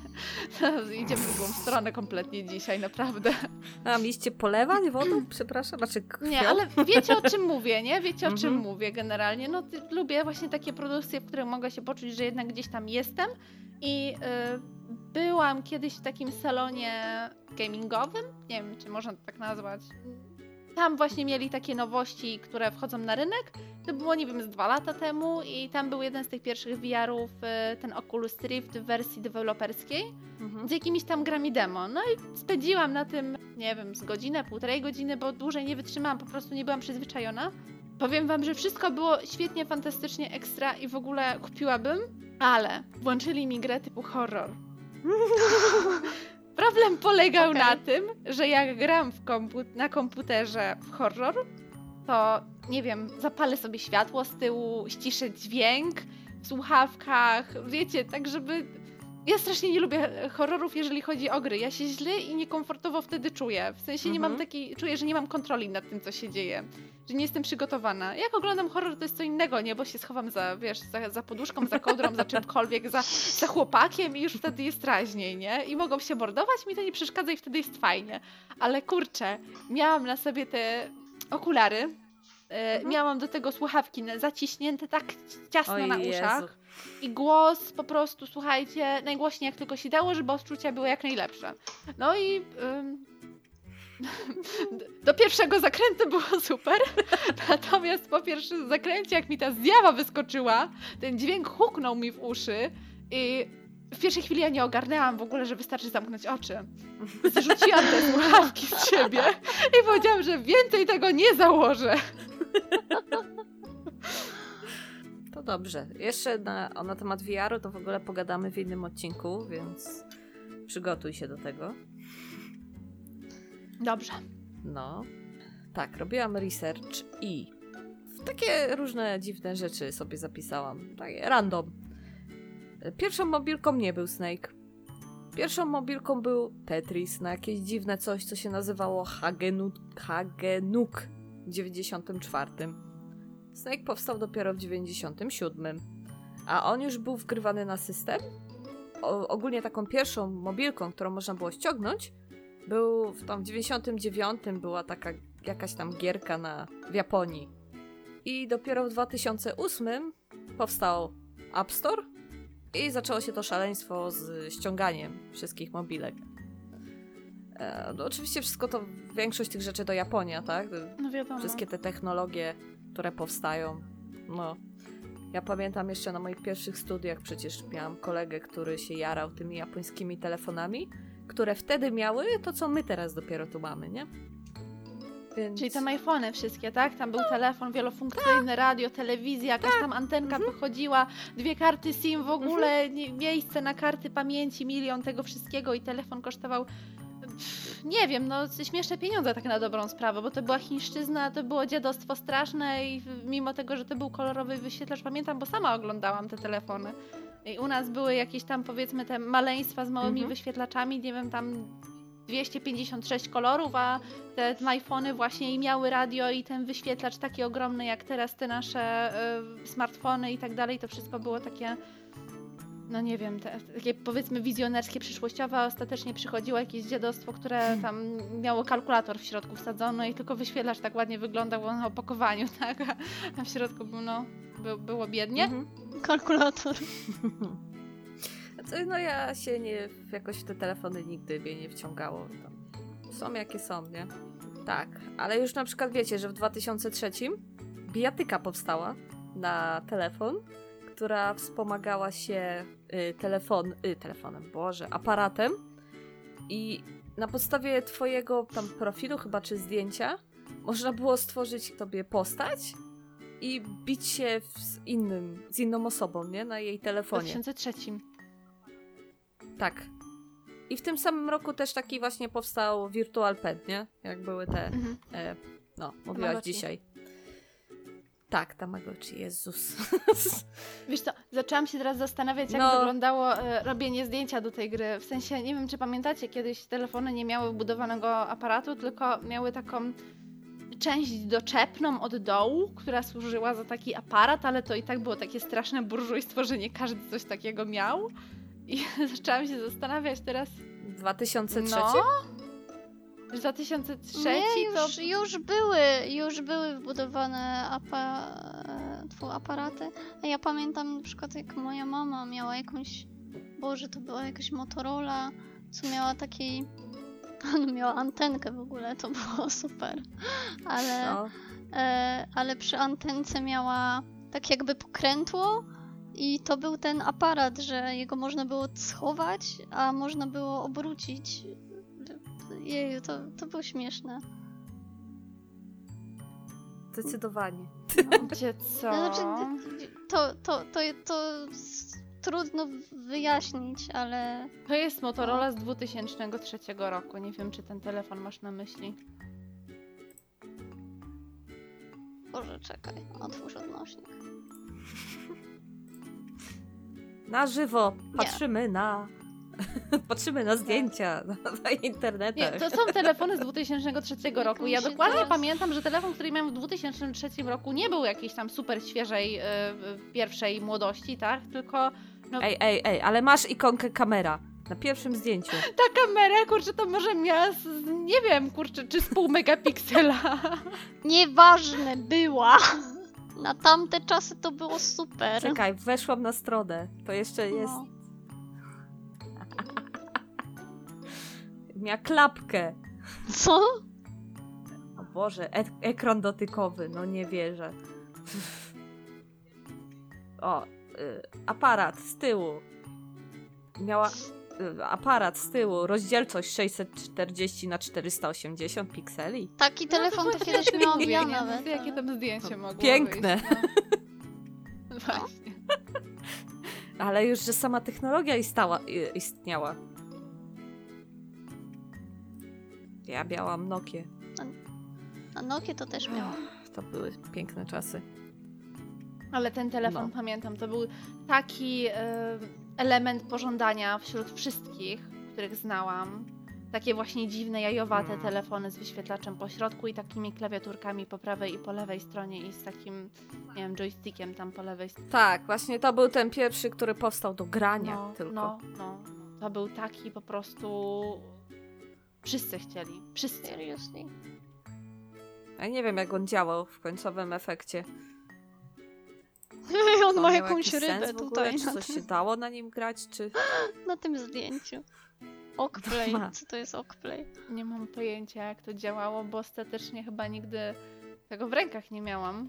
Idziemy w drugą stronę kompletnie dzisiaj, naprawdę. A mieliście polewać wodą? Przepraszam, znaczy krwią? Nie, ale wiecie o czym mówię, nie? Wiecie o czym Mhm. mówię generalnie. No lubię właśnie takie produkcje, w których mogę się poczuć, że jednak gdzieś tam jestem i y, byłam kiedyś w takim salonie gamingowym, nie wiem, czy można to tak nazwać. Tam właśnie mieli takie nowości, które wchodzą na rynek. To było, nie wiem, z dwa lata temu i tam był jeden z tych pierwszych VR-ów, y, ten Oculus Rift w wersji deweloperskiej Mhm. z jakimiś tam grami demo. No i spędziłam na tym, nie wiem, z godzinę, półtorej godziny, bo dłużej nie wytrzymałam, po prostu nie byłam przyzwyczajona. Powiem wam, że wszystko było świetnie, fantastycznie, ekstra i w ogóle kupiłabym, ale włączyli mi grę typu horror. Problem polegał Okej. na tym, że jak gram kompu- na komputerze w horror, to nie wiem, zapalę sobie światło z tyłu, ściszę dźwięk w słuchawkach, wiecie, tak żeby ja strasznie nie lubię horrorów, jeżeli chodzi o gry. Ja się źle i niekomfortowo wtedy czuję. W sensie nie mam Mhm. takiej, czuję, że nie mam kontroli nad tym, co się dzieje. Że nie jestem przygotowana. Jak oglądam horror, to jest co innego, nie? Bo się schowam za, wiesz, za, za poduszką, za kołdrą, za czymkolwiek, za, za chłopakiem i już wtedy jest raźniej, nie? I mogą się mordować, mi to nie przeszkadza i wtedy jest fajnie. Ale kurczę, miałam na sobie te okulary, e, Mhm. miałam do tego słuchawki zaciśnięte tak ciasno Oj, na Jezu. I głos po prostu, słuchajcie, najgłośniej jak tylko się dało, żeby odczucia były jak najlepsze. No i ym, do pierwszego zakrętu było super, natomiast po pierwszym zakręcie, jak mi ta zjawa wyskoczyła, ten dźwięk huknął mi w uszy i w pierwszej chwili ja nie ogarnęłam w ogóle, że wystarczy zamknąć oczy. Zrzuciłam te słuchawki z siebie i powiedziałam, że więcej tego nie założę. Dobrze. Jeszcze na, o, na temat VR-u to w ogóle pogadamy w innym odcinku, więc przygotuj się do tego. Dobrze. No. Tak, robiłam research i takie różne dziwne rzeczy sobie zapisałam. Takie random. Pierwszą mobilką nie był Snake. Pierwszą mobilką był Tetris na jakieś dziwne coś, co się nazywało Hagenuk, Hagenuk w 94. Snake powstał dopiero w 97. A on już był wgrywany na system. O, ogólnie taką pierwszą mobilką, którą można było ściągnąć, był w tam w 99 była taka jakaś tam gierka na, w Japonii. I dopiero w 2008 powstał App Store i zaczęło się to szaleństwo z ściąganiem wszystkich mobilek. E, no oczywiście wszystko to, większość tych rzeczy to Japonia, tak? No wiadomo. Wszystkie te technologie, które powstają. No. Ja pamiętam jeszcze na moich pierwszych studiach przecież miałam kolegę, który się jarał tymi japońskimi telefonami, które wtedy miały to, co my teraz dopiero tu mamy, nie? Więc... Czyli tam iPhony wszystkie, tak? Tam był telefon wielofunkcyjny, radio, telewizja, jakaś tam antenka Mhm. wychodziła, dwie karty SIM w ogóle, nie, miejsce na karty pamięci, milion tego wszystkiego i telefon kosztował nie wiem, no śmieszne pieniądze tak na dobrą sprawę, bo to była chińszczyzna, to było dziadostwo straszne i mimo tego, że to był kolorowy wyświetlacz, pamiętam, bo sama oglądałam te telefony. I u nas były jakieś tam powiedzmy te maleństwa z małymi Mhm. wyświetlaczami, nie wiem, tam 256 kolorów, a te iPhony właśnie i miały radio i ten wyświetlacz taki ogromny jak teraz te nasze y, smartfony i tak dalej, to wszystko było takie no nie wiem, te, takie powiedzmy wizjonerskie, przyszłościowe, a ostatecznie przychodziło jakieś dziadostwo, które tam miało kalkulator w środku wsadzony i tylko wyświetlacz tak ładnie wyglądał na opakowaniu, tak, a, w środku był, no, by, było biednie. Mhm. Kalkulator. No ja się nie, jakoś w te telefony nigdy mnie nie wciągało. Są jakie są, nie? Tak, ale już na przykład wiecie, że w 2003 bijatyka powstała na telefon, która wspomagała się y, telefon, y, telefonem, boże, aparatem i na podstawie twojego tam profilu chyba, czy zdjęcia można było stworzyć sobie postać i bić się w- z innym, z inną osobą, nie? Na jej W telefonie. 2003. Tak. I w tym samym roku też taki właśnie powstał Virtual Pet, nie? Jak były te, Mhm. e, no, mówiłaś Tamagotchi. dzisiaj. Tak, Tamagotchi, Jezus. Wiesz co, zaczęłam się teraz zastanawiać, jak No. wyglądało e, robienie zdjęcia do tej gry. W sensie, nie wiem, czy pamiętacie, kiedyś telefony nie miały wbudowanego aparatu, tylko miały taką część doczepną od dołu, która służyła za taki aparat, ale to i tak było takie straszne burżujstwo, że nie każdy coś takiego miał. I zaczęłam się zastanawiać teraz, 2003? no, że 2003 Nie, to... już, już były, już były wbudowane apa, tfu, aparaty. A ja pamiętam na przykład jak moja mama miała jakąś, Boże, to była jakaś Motorola, co miała takiej, no miała antenkę w ogóle, to było super. Ale, No. e, ale przy antence miała tak jakby pokrętło i to był ten aparat, że jego można było schować, a można było obrócić. Jeju, to, to było śmieszne. Zdecydowanie. Wiecie co? Znaczy, to, to, to, to trudno wyjaśnić, ale To jest Motorola z 2003 roku. Nie wiem, czy ten telefon masz na myśli. Boże, czekaj, otwórz odnośnik. Na żywo patrzymy na. Patrzymy na zdjęcia na, internetach. Nie, to są telefony z 2003 roku. Ja dokładnie teraz- pamiętam, że telefon, który miałem w 2003 roku nie był jakiejś tam super świeżej, w pierwszej młodości, tak? Tylko no, Ej, ej, ej, ale masz ikonkę kamera na pierwszym zdjęciu. ta kamera, kurczę, to może miała, z, z- nie wiem, kurczę, czy z pół megapiksela. Nieważne, była! Na tamte czasy to było super. Czekaj, weszłam na stronę. To jeszcze jest. No. Miała klapkę. Co? O Boże, e ekran dotykowy, no nie wierzę. O, y, aparat z tyłu. Miała y, aparat z tyłu, rozdzielczość 640 na 480 pikseli. Taki telefon to właśnie kiedyś mówię, ja nawet. Jakie tam zdjęcie mogło Piękne. Wyjść, no. Właśnie. Ale już, że sama technologia istała, istniała. Ja miałam Nokię. A Nokia to też miałam. To były piękne czasy. Ale ten telefon, No. pamiętam, to był taki element pożądania wśród wszystkich, których znałam. Takie właśnie dziwne, jajowate Mm. telefony z wyświetlaczem po środku i takimi klawiaturkami po prawej i po lewej stronie i z takim, nie wiem, joystickiem tam po lewej stronie. Tak, właśnie to był ten pierwszy, który powstał do grania No, tylko. no, no. To był taki po prostu... Wszyscy chcieli. Wszyscy. Seriously. Ja nie wiem, jak on działał w końcowym efekcie. On ma jakąś rybę ogóle? tutaj Czy na, coś się dało na nim grać, czy... na tym zdjęciu. Okplay. Co to jest Okplay? Nie mam pojęcia, jak to działało, bo ostatecznie chyba nigdy tego w rękach nie miałam.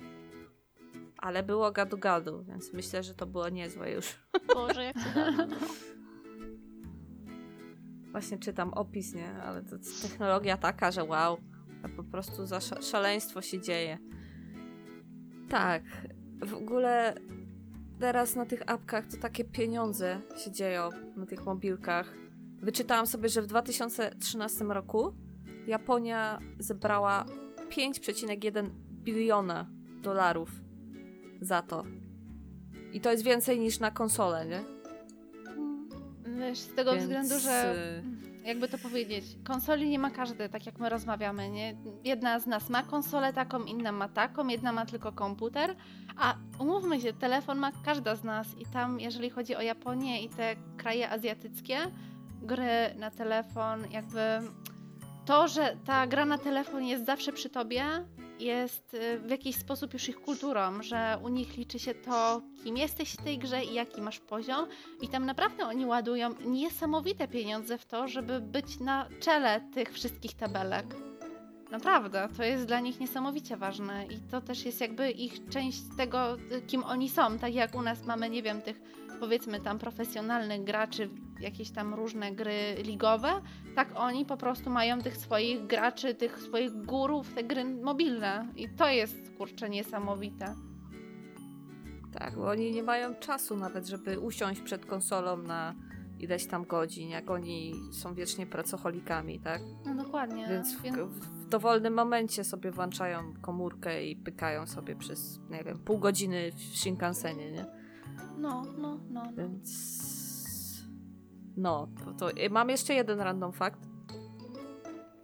Ale było gadu-gadu, więc myślę, że to było niezłe już. Boże, jak to. Właśnie czytam opis, nie? Ale to technologia taka, że wow. Po prostu za sza- szaleństwo się dzieje. Tak. W ogóle teraz na tych apkach to takie pieniądze się dzieją na tych mobilkach. Wyczytałam sobie, że w 2013 roku Japonia zebrała 5,1 biliona dolarów za to. I to jest więcej niż na konsolę, nie? Wiesz, z tego Więc, względu, że y, jakby to powiedzieć, konsoli nie ma każdy, tak jak my rozmawiamy, nie? Jedna z nas ma konsolę taką, inna ma taką, jedna ma tylko komputer, a umówmy się, telefon ma każda z nas i tam, jeżeli chodzi o Japonię i te kraje azjatyckie, gry na telefon, jakby to, że ta gra na telefon jest zawsze przy tobie, jest y, w jakiś sposób już ich kulturą, że u nich liczy się to, kim jesteś w tej grze i jaki masz poziom, i tam naprawdę oni ładują niesamowite pieniądze w to, żeby być na czele tych wszystkich tabelek. Naprawdę, to jest dla nich niesamowicie ważne i to też jest jakby ich część tego, y, kim oni są. Tak jak u nas mamy, nie wiem, tych powiedzmy tam profesjonalnych graczy, jakieś tam różne gry ligowe, tak oni po prostu mają tych swoich graczy, tych swoich górów, te gry mobilne. I to jest kurczę niesamowite. Tak, bo oni nie mają czasu nawet, żeby usiąść przed konsolą na ileś tam godzin, jak oni są wiecznie pracocholikami, tak? No dokładnie. Więc w, w dowolnym momencie sobie włączają komórkę i pykają sobie przez, nie wiem, pół godziny w Shinkansenie, nie? No, no, no. no. Więc... No, to, to mam jeszcze jeden random fakt.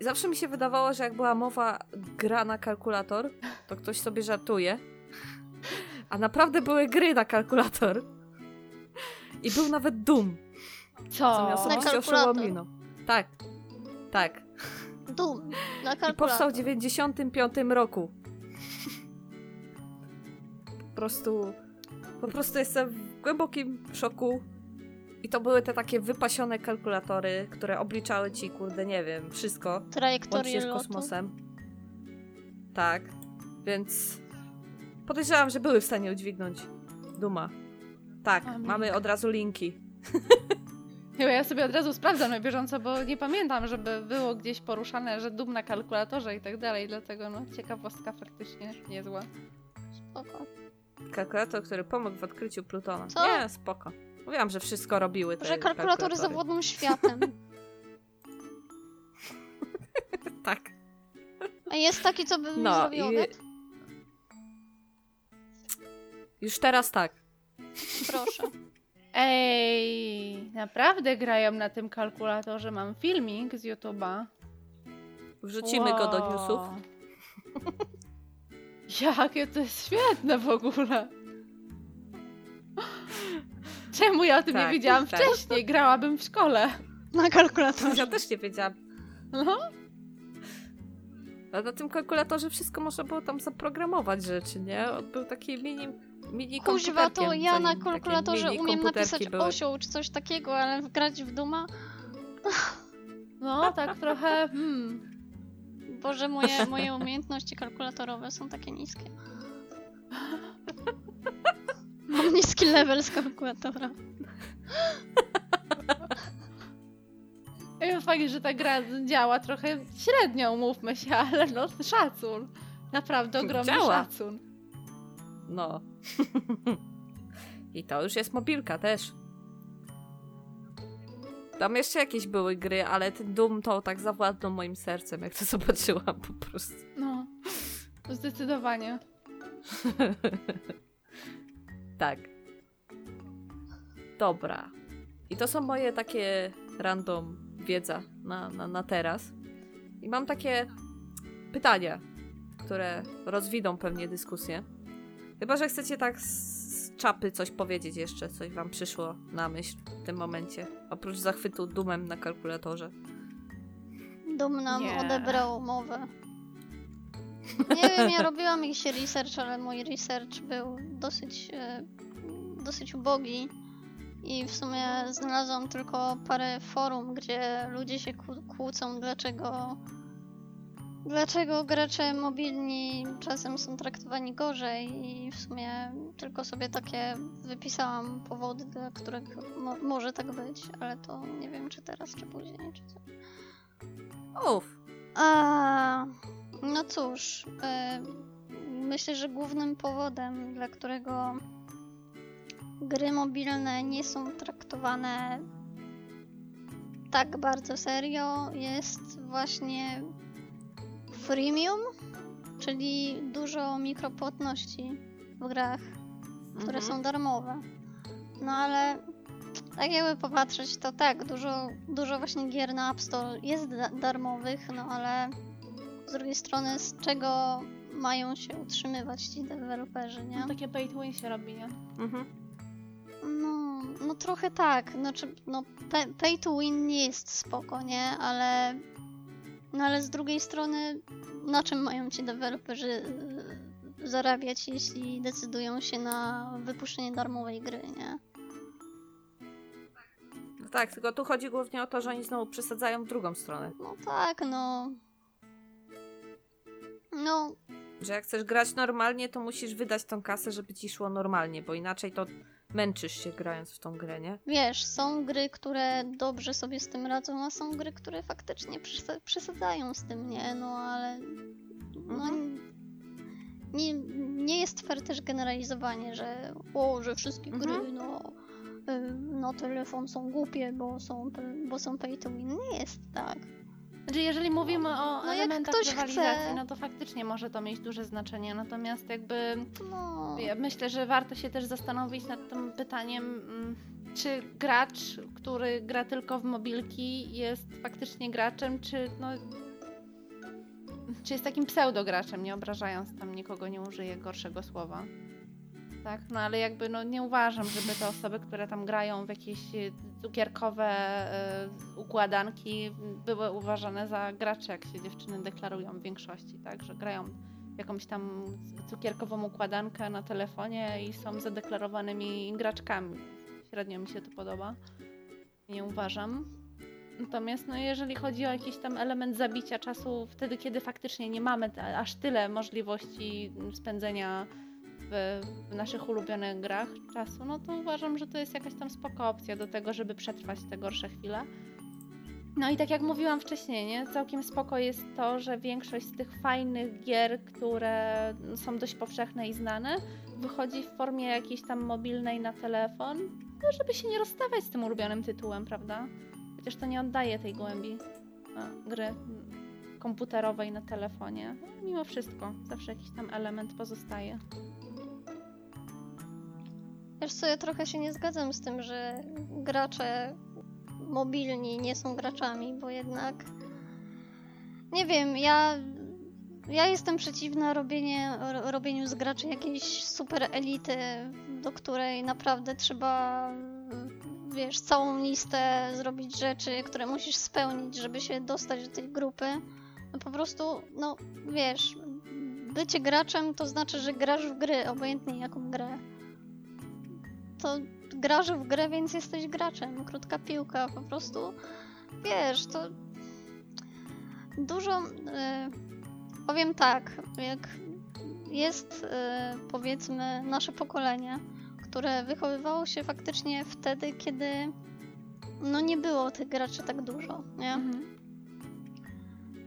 Zawsze mi się wydawało, że jak była mowa gra na kalkulator, to ktoś sobie żartuje. A naprawdę były gry na kalkulator. I był nawet Doom, Co? co mnie osobiście kalkulator. Tak, tak. Dum. Na I powstał w kalkulator. 95 roku. Po prostu. Po prostu jestem w głębokim szoku. I to były te takie wypasione kalkulatory, które obliczały ci, kurde, nie wiem, wszystko. Trajektorię z kosmosem. Tak. Więc podejrzewam, że były w stanie udźwignąć Duma. Tak, mamy od razu linki. Ja sobie od razu sprawdzam na bieżąco, bo nie pamiętam, żeby było gdzieś poruszane, że dum na kalkulatorze i tak dalej, dlatego no ciekawostka faktycznie niezła. Spoko. Kalkulator, który pomógł w odkryciu Plutona. Co? Nie, spoko. Mówiłam, że wszystko robiły te Że kalkulatory zawodną światem. Tak. A jest taki, co by mi No, zrobił i- obiad? Już teraz tak. Proszę. Ej, naprawdę grają na tym kalkulatorze. Mam filmik z YouTube'a. Wrzucimy go do Wow. newsów. Jakie to jest świetne w ogóle. Czemu ja o tym Tak, nie wiedziałam tak. wcześniej? Grałabym w szkole. Na kalkulatorze. Ja też nie wiedziałam. No. A na tym kalkulatorze wszystko można było tam zaprogramować rzeczy, nie? On był taki mini, mini Kuźwa, to ja na kalkulatorze umiem napisać były. osioł czy coś takiego, ale wgrać w Duma? No, tak trochę. Hmm. Boże, moje, moje umiejętności kalkulatorowe są takie niskie. Mam niski level z kalkulatora. Fajnie, że ta gra działa trochę średnio, umówmy się, ale no szacun. Naprawdę ogromny Działa. szacun. No. I to już jest mobilka też. Tam jeszcze jakieś były gry, ale ten Doom to tak zawładnął moim sercem, jak to zobaczyłam po prostu. No, zdecydowanie. Tak. Dobra. I to są moje takie random wiedza na, na, na teraz. I mam takie pytania, które rozwiną pewnie dyskusję. Chyba, że chcecie tak z, czapy coś powiedzieć jeszcze, coś wam przyszło na myśl w tym momencie. Oprócz zachwytu dumem na kalkulatorze. Dum nam Nie. odebrał mowę. Nie wiem, ja robiłam jakiś research, ale mój research był dosyć, e, dosyć ubogi. I w sumie znalazłam tylko parę forum, gdzie ludzie się kłó- kłócą, dlaczego, dlaczego gracze mobilni czasem są traktowani gorzej. I w sumie tylko sobie takie wypisałam powody, dla których mo- może tak być, ale to nie wiem, czy teraz, czy później, czy co. Uff. A, no cóż, e, myślę, że głównym powodem, dla którego gry mobilne nie są traktowane tak bardzo serio, jest właśnie freemium, czyli dużo mikropłatności w grach, które Mhm. są darmowe. No ale tak jakby popatrzeć, to tak, dużo, dużo właśnie gier na App Store jest da- darmowych, no ale z drugiej strony z czego mają się utrzymywać ci deweloperzy, nie? No, takie pay to win się robi, nie? Mhm. No, no trochę tak, znaczy, no pay, pay to win nie jest spoko, nie? Ale, no ale z drugiej strony na czym mają ci deweloperzy y, zarabiać, jeśli decydują się na wypuszczenie darmowej gry, nie? No tak, tylko tu chodzi głównie o to, że oni znowu przesadzają w drugą stronę. No tak, no. No, Że jak chcesz grać normalnie, to musisz wydać tą kasę, żeby ci szło normalnie, bo inaczej to męczysz się grając w tą grę, nie? wiesz, są gry, które dobrze sobie z tym radzą, a są gry, które faktycznie przesa- przesadzają z tym, nie? No ale. No, Mhm. nie, nie jest fair też generalizowanie, że o, że wszystkie gry Mhm. no, y, na telefon są głupie, bo są, bo są pay to win. Nie jest tak. Znaczy, jeżeli mówimy o No jak elementach rywalizacji, chce- no to faktycznie może to mieć duże znaczenie. Natomiast jakby No, ja myślę, że warto się też zastanowić nad tym pytaniem, mm, czy gracz, który gra tylko w mobilki, jest faktycznie graczem, czy no. Czy jest takim pseudograczem, nie obrażając tam nikogo, nie użyję gorszego słowa. Tak, no ale jakby no nie uważam, żeby te osoby, które tam grają w jakieś e, cukierkowe e, układanki były uważane za gracze, jak się dziewczyny deklarują w większości, tak, że grają jakąś tam cukierkową układankę na telefonie i są zadeklarowanymi graczkami. Średnio mi się to podoba. Nie uważam. Natomiast no, jeżeli chodzi o jakiś tam element zabicia czasu, wtedy kiedy faktycznie nie mamy aż tyle możliwości spędzenia w, naszych ulubionych grach czasu, no to uważam, że to jest jakaś tam spoko opcja do tego, żeby przetrwać te gorsze chwile. No i tak jak mówiłam wcześniej, nie? całkiem spoko jest to, że większość z tych fajnych gier, które są dość powszechne i znane, wychodzi w formie jakiejś tam mobilnej na telefon, no, żeby się nie rozstawać z tym ulubionym tytułem, prawda? Chociaż to nie oddaje tej głębi no, gry komputerowej na telefonie. No, mimo wszystko, zawsze jakiś tam element pozostaje. Wiesz co, ja trochę się nie zgadzam z tym, że gracze mobilni nie są graczami, bo jednak nie wiem, ja ja jestem przeciwna robienie, ro- robieniu z graczy jakiejś super elity, do której naprawdę trzeba wiesz, całą listę zrobić rzeczy, które musisz spełnić, żeby się dostać do tej grupy. No po prostu, no wiesz, bycie graczem to znaczy, że grasz w gry, obojętnie jaką grę. To grasz w grę, więc jesteś graczem. Krótka piłka, po prostu wiesz, to dużo. e, powiem tak, jak jest e, powiedzmy nasze pokolenie, które wychowywało się faktycznie wtedy, kiedy no nie było tych graczy tak dużo, nie? Mhm.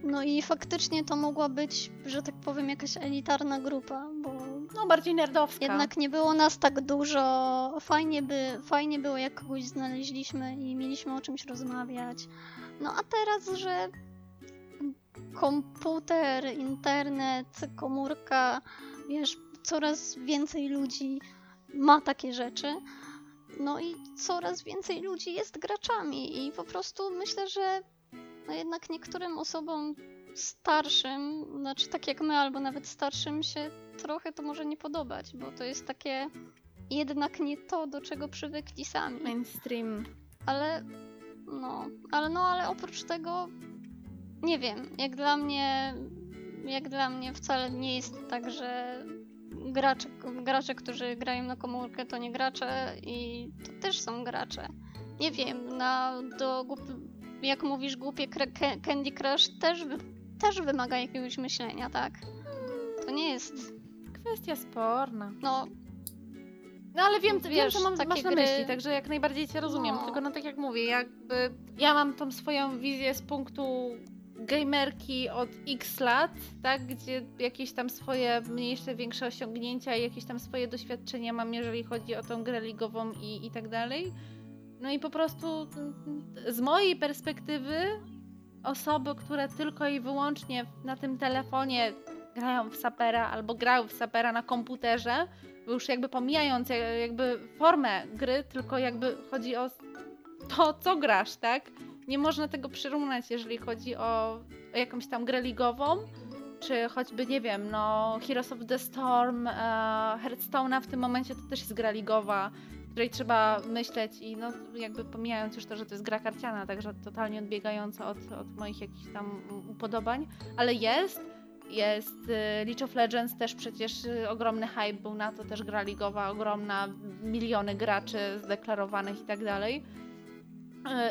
No i faktycznie to mogła być, że tak powiem, jakaś elitarna grupa, bo No, bardziej nerdowska. jednak nie było nas tak dużo. Fajnie, by, fajnie było, jak kogoś znaleźliśmy i mieliśmy o czymś rozmawiać. No a teraz, że komputer, internet, komórka, wiesz, coraz więcej ludzi ma takie rzeczy. No i coraz więcej ludzi jest graczami i po prostu myślę, że no jednak niektórym osobom starszym, znaczy tak jak my, albo nawet starszym się trochę to może nie podobać, bo to jest takie jednak nie to, do czego przywykli sami. Mainstream. Ale no, ale no, ale oprócz tego nie wiem, jak dla mnie jak dla mnie wcale nie jest tak, że gracze, gracze, którzy grają na komórkę to nie gracze i to też są gracze. Nie wiem, na do głup- jak mówisz głupie Candy Crush też wy- też wymaga jakiegoś myślenia, tak? To nie jest Kwestia sporna. no No ale wiem, wiem Wiesz, co mam, takie masz na gry- myśli, także jak najbardziej cię rozumiem. No. Tylko no tak jak mówię, jakby ja mam tą swoją wizję z punktu gamerki od x lat, tak, gdzie jakieś tam swoje mniejsze, większe osiągnięcia i jakieś tam swoje doświadczenia mam, jeżeli chodzi o tą grę ligową i, i tak dalej. No i po prostu mm, z mojej perspektywy osoby, które tylko i wyłącznie na tym telefonie grają w sapera albo grały w sapera na komputerze, już jakby pomijając ja- jakby formę gry, tylko jakby chodzi o to, co grasz, tak? Nie można tego przyrównać, jeżeli chodzi o, o jakąś tam grę ligową, czy choćby, nie wiem, no Heroes of the Storm, e, Hearthstone'a w tym momencie to też jest gra ligowa, której trzeba myśleć i no jakby pomijając już to, że to jest gra karciana, także totalnie odbiegająca od, od moich jakichś tam upodobań, ale jest, jest y, League of Legends też przecież y, ogromny hype był na to, też gra ligowa, ogromna, miliony graczy zdeklarowanych i tak dalej.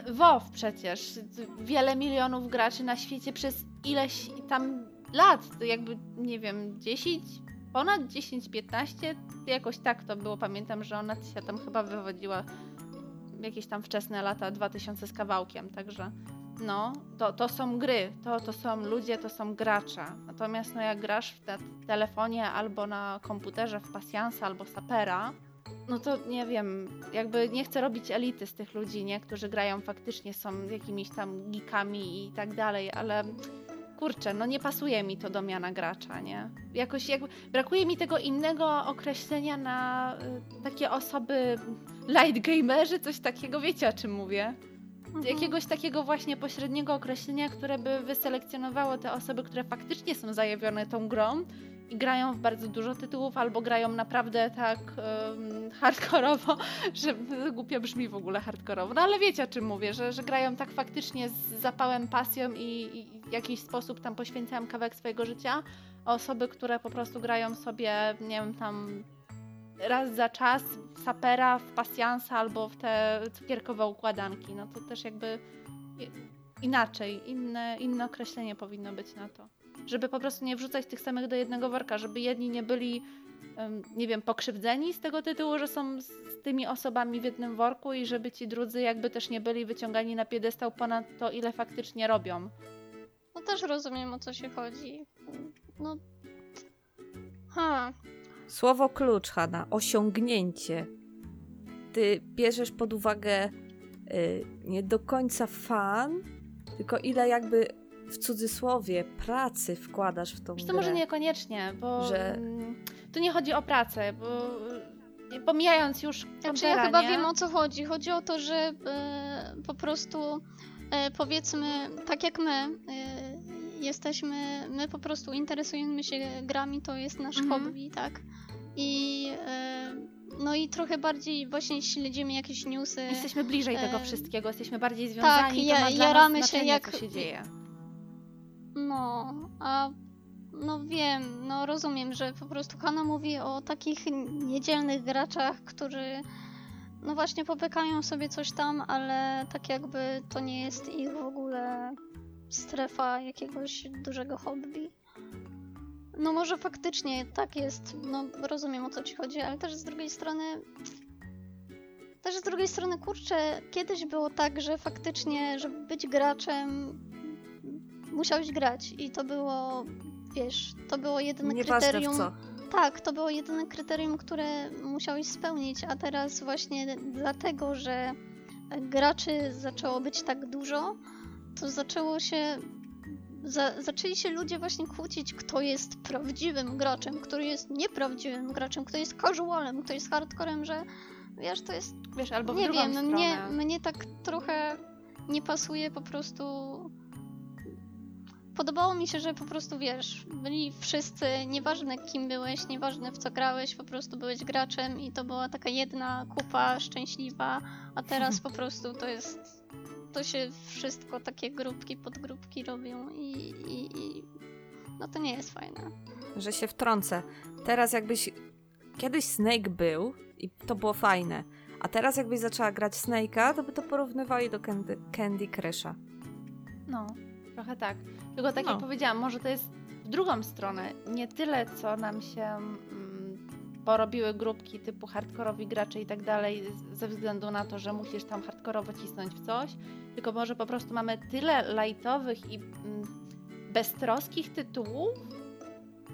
Y, WoW przecież, wiele milionów graczy na świecie przez ileś tam lat, jakby nie wiem, 10, ponad 10, 15, jakoś tak to było, pamiętam, że ona się tam chyba wywodziła jakieś tam wczesne lata 2000 z kawałkiem, także no, to, to są gry, to, to są ludzie, to są gracze. Natomiast no, jak grasz w te telefonie albo na komputerze w pasjansa albo sapera, no to nie wiem, jakby nie chcę robić elity z tych ludzi, nie? Którzy grają faktycznie, są jakimiś tam geekami i tak dalej, ale kurczę, no nie pasuje mi to do miana gracza, nie? Jakoś jakby brakuje mi tego innego określenia na y, takie osoby light gamerzy, coś takiego, wiecie o czym mówię? Mhm. Jakiegoś takiego właśnie pośredniego określenia, które by wyselekcjonowało te osoby, które faktycznie są zajawione tą grą i grają w bardzo dużo tytułów, albo grają naprawdę tak um, hardkorowo, że głupio brzmi w ogóle hardkorowo, no ale wiecie o czym mówię, że, że grają tak faktycznie z zapałem, pasją i, i w jakiś sposób tam poświęcają kawałek swojego życia, osoby, które po prostu grają sobie, nie wiem, tam raz za czas w sapera, w pasjansa albo w te cukierkowe układanki, no to też jakby inaczej, inne, inne określenie powinno być na to żeby po prostu nie wrzucać tych samych do jednego worka, żeby jedni nie byli, nie wiem, pokrzywdzeni z tego tytułu, że są z tymi osobami w jednym worku i żeby ci drudzy jakby też nie byli wyciągani na piedestał ponad to, ile faktycznie robią. No też rozumiem o co się chodzi. No. Ha. Słowo klucz, Hanna. Osiągnięcie. Ty bierzesz pod uwagę y, nie do końca fan, tylko ile jakby w cudzysłowie pracy wkładasz w tą Wiesz, grę. To może niekoniecznie, bo że... Mm, tu nie chodzi o pracę, bo y, pomijając już Znaczy ja chyba nie? wiem o co chodzi. Chodzi o to, że e, po prostu e, powiedzmy, tak jak my e, jesteśmy, my po prostu interesujemy się grami, to jest nasz mhm. hobby, tak? I no i trochę bardziej właśnie śledzimy jakieś newsy. Jesteśmy bliżej tego wszystkiego, jesteśmy bardziej związani, tak, ja, jaramy się jak co się dzieje. No, a no wiem, no rozumiem, że po prostu Hanna mówi o takich niedzielnych graczach, którzy no właśnie popykają sobie coś tam, ale tak jakby to nie jest ich w ogóle strefa jakiegoś dużego hobby. No może faktycznie tak jest, no rozumiem o co ci chodzi, ale też z drugiej strony też z drugiej strony, kurczę, kiedyś było tak, że faktycznie, żeby być graczem, musiałeś grać i to było, wiesz, to było jedyne Nieważne kryterium. W co. Tak, to było jedyne kryterium, które musiałeś spełnić, a teraz właśnie dlatego, że graczy zaczęło być tak dużo, to zaczęło się. Za, zaczęli się ludzie właśnie kłócić, kto jest prawdziwym graczem, który jest nieprawdziwym graczem, kto jest casualem, kto jest hardcorem, że wiesz, to jest. Wiesz, albo w nie wiem, stronę. mnie, mnie tak trochę nie pasuje po prostu podobało mi się, że po prostu wiesz, byli wszyscy, nieważne kim byłeś, nieważne w co grałeś, po prostu byłeś graczem i to była taka jedna kupa szczęśliwa, a teraz po prostu to jest. To się wszystko, takie grupki, podgrupki robią i, i, i no to nie jest fajne. Że się wtrącę. Teraz jakbyś. Kiedyś Snake był i to było fajne. A teraz jakbyś zaczęła grać Snake'a, to by to porównywali do Candy, Candy Crusha. No, trochę tak. Tylko tak no. jak powiedziałam, może to jest w drugą stronę. Nie tyle, co nam się mm, porobiły grupki typu hardkorowi gracze i tak dalej, ze względu na to, że musisz tam hardkorowo cisnąć w coś, tylko może po prostu mamy tyle lightowych i mm, beztroskich tytułów,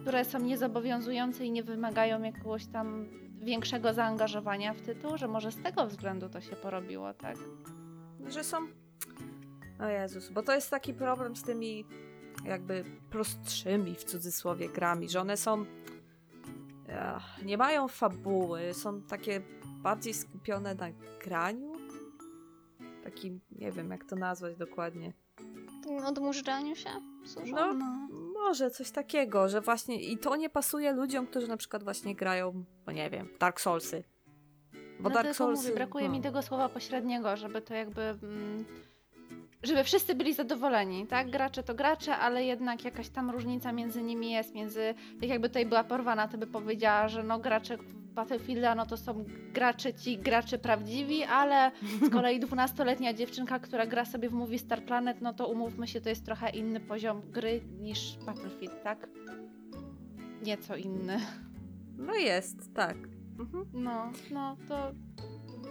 które są niezobowiązujące i nie wymagają jakiegoś tam większego zaangażowania w tytuł, że może z tego względu to się porobiło, tak? Że są. O Jezus, bo to jest taki problem z tymi jakby prostszymi w cudzysłowie grami, że one są nie mają fabuły, są takie bardziej skupione na graniu. Takim, nie wiem jak to nazwać dokładnie. Odmurzaniu się? Służą? No, no, może coś takiego, że właśnie i to nie pasuje ludziom, którzy na przykład właśnie grają, no nie wiem, Dark Soulsy. Bo no Dark Soulsy... Mówię, brakuje no. mi tego słowa pośredniego, żeby to jakby... Mm żeby wszyscy byli zadowoleni, tak? Gracze to gracze, ale jednak jakaś tam różnica między nimi jest, między, tak jakby tutaj była porwana, to by powiedziała, że no gracze Battlefielda, no to są gracze ci, gracze prawdziwi, ale z kolei 12-letnia dziewczynka, która gra sobie w Movie Star Planet, no to umówmy się, to jest trochę inny poziom gry niż Battlefield, tak? Nieco inny. No jest, tak. Mhm. No, no to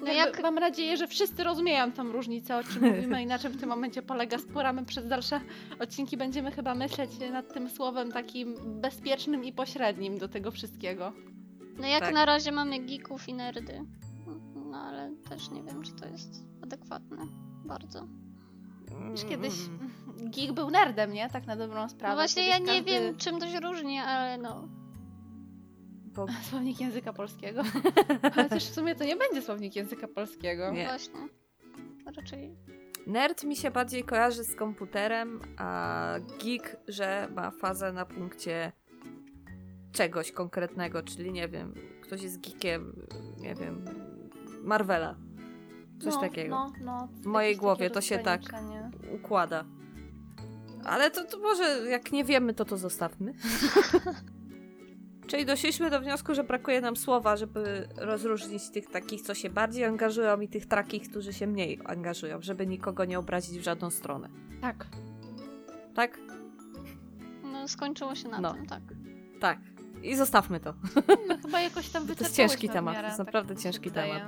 No jak, Mam nadzieję, że wszyscy rozumieją tą różnicę, o czym mówimy i na czym w tym momencie polega spora. My przez dalsze odcinki będziemy chyba myśleć nad tym słowem takim bezpiecznym i pośrednim do tego wszystkiego. no jak Tak. na razie mamy geeków i nerdy. No ale też nie wiem, czy to jest adekwatne. Bardzo. Już kiedyś Mm. geek był nerdem, nie? Tak na dobrą sprawę. No właśnie Kiedyś ja nie każdy- wiem, czym to się różni, ale no. Bo Słownik języka polskiego. Chociaż w sumie to nie będzie słownik języka polskiego. Nie. Właśnie. Raczej. nerd mi się bardziej kojarzy z komputerem, a geek, że ma fazę na punkcie czegoś konkretnego, czyli nie wiem, ktoś jest geekiem, nie wiem, Marvela. Coś no, takiego. No, no, W mojej głowie to się tak- układa. Ale to, to może jak nie wiemy, to to zostawmy. Czyli doszliśmy do wniosku, że brakuje nam słowa, żeby rozróżnić tych takich, co się bardziej angażują i tych takich, którzy się mniej angażują, żeby nikogo nie obrazić w żadną stronę. Tak. Tak? No skończyło się na No. tym, tak. Tak. I zostawmy to. No, chyba jakoś tam To jest ciężki temat, to jest tak naprawdę się ciężki temat.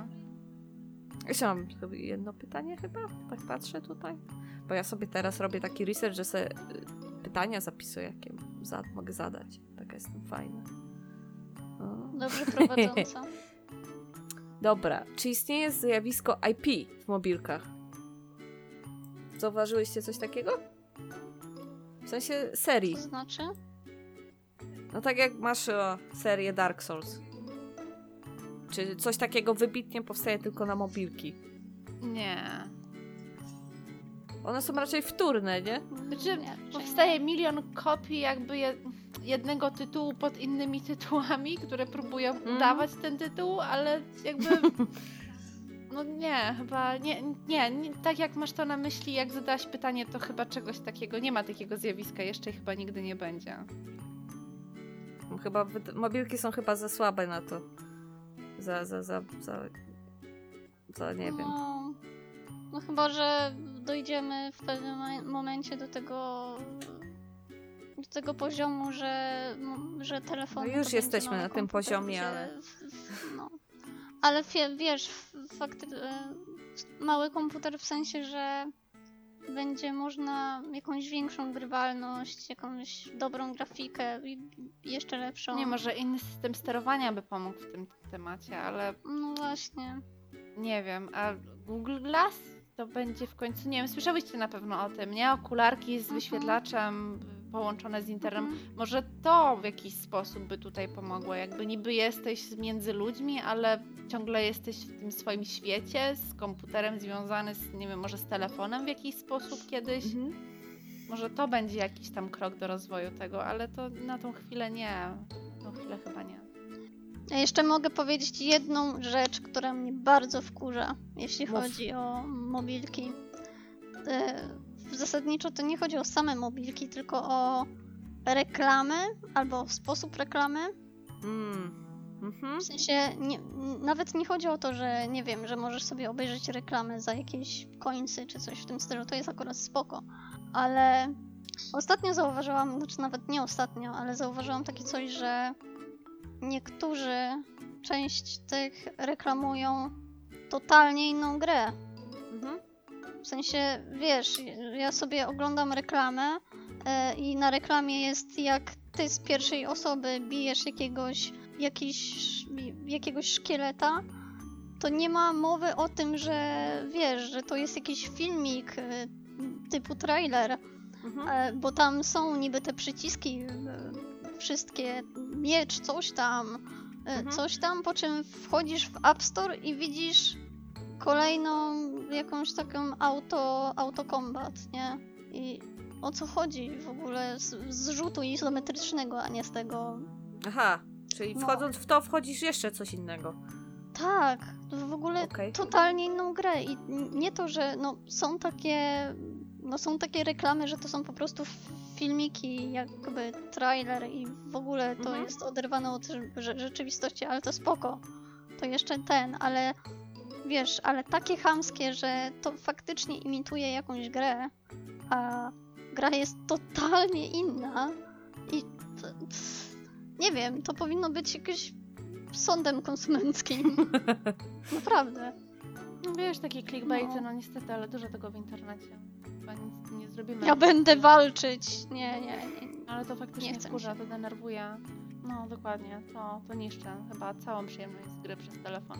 Jeszcze mam jedno pytanie chyba, tak patrzę tutaj. Bo ja sobie teraz robię taki research, że sobie y, pytania zapisuję, jakie za, mogę zadać. Taka jestem fajna. Dobrze prowadząca. Dobra, czy istnieje zjawisko IP w mobilkach? Zauważyłyście coś takiego? W sensie serii. To znaczy? No tak jak masz o, serię Dark Souls. Czy coś takiego wybitnie powstaje tylko na mobilki? Nie. One są raczej wtórne, nie? Znaczy, Nie, raczej Powstaje milion kopii jakby je, jednego tytułu pod innymi tytułami, które próbują Mhm. udawać ten tytuł, ale jakby... No nie, chyba nie, nie, nie, tak jak masz to na myśli, jak zadałaś pytanie, to chyba czegoś takiego, nie ma takiego zjawiska jeszcze i chyba nigdy nie będzie. Chyba mobilki są chyba za słabe na to. Za, za, za, za, za nie wiem. No, no chyba, że dojdziemy w pewnym mo- momencie do tego do tego poziomu, że, no, że telefon. No już jesteśmy na tym poziomie, ale- No. Ale wie, wiesz, f- fakty, e, mały komputer w sensie, że będzie można jakąś większą grywalność, jakąś dobrą grafikę i jeszcze lepszą. Nie, może inny system sterowania by pomógł w tym temacie, ale No właśnie. Nie wiem, a Google Glass to będzie w końcu, nie wiem, słyszałyście na pewno o tym, nie? Okularki z Mhm. Połączone z internetem. Mhm. Może to w jakiś sposób by tutaj pomogło. Jakby niby jesteś między ludźmi, ale ciągle jesteś w tym swoim świecie z komputerem związany z, nie wiem, może z telefonem w jakiś sposób kiedyś. Mhm. Może to będzie jakiś tam krok do rozwoju tego, ale to na tą chwilę nie. Na tą chwilę chyba nie. Ja jeszcze mogę powiedzieć jedną rzecz, która mnie bardzo wkurza, jeśli Mów. chodzi o mobilki. Zasadniczo to nie chodzi o same mobilki, tylko o reklamy albo sposób reklamy. Mm. Mhm. W sensie nie, nawet nie chodzi o to, że nie wiem, że możesz sobie obejrzeć reklamę za jakieś końcy czy coś w tym stylu, to jest akurat spoko. Ale ostatnio zauważyłam, znaczy nawet nie ostatnio, ale zauważyłam takie coś, że niektórzy część tych reklamują totalnie inną grę. W sensie, wiesz, ja sobie oglądam reklamę e, i na reklamie jest jak ty z pierwszej osoby bijesz jakiegoś, jakiś, jakiegoś szkieleta, to nie ma mowy o tym, że wiesz, że to jest jakiś filmik e, typu trailer, Mhm. e, bo tam są niby te przyciski wszystkie, miecz, coś tam, Mhm. coś tam, po czym wchodzisz w App Store i widzisz kolejną jakąś taką auto, autokombat, nie? I o co chodzi w ogóle z, z rzutu izometrycznego, a nie z tego. Aha, czyli No. wchodząc w to wchodzisz jeszcze coś innego. Tak, w ogóle Okej. totalnie inną grę i nie to, że no, są takie no są takie reklamy, że to są po prostu filmiki, jakby trailer i w ogóle to Mhm. jest oderwane od rze- rzeczywistości, ale to spoko. To jeszcze ten, ale wiesz, ale takie chamskie, że to faktycznie imituje jakąś grę, a gra jest totalnie inna i to, nie wiem, to powinno być jakieś sądem konsumenckim. Naprawdę. No wiesz, takie clickbaity, no niestety, ale dużo tego w internecie. Chyba nic nie zrobimy. Ja będę walczyć. Nie, nie, nie. Ale to faktycznie Nie chcę mi wkurza, się. to denerwuje. No dokładnie, to, to niszczy chyba całą przyjemność z gry przez telefon.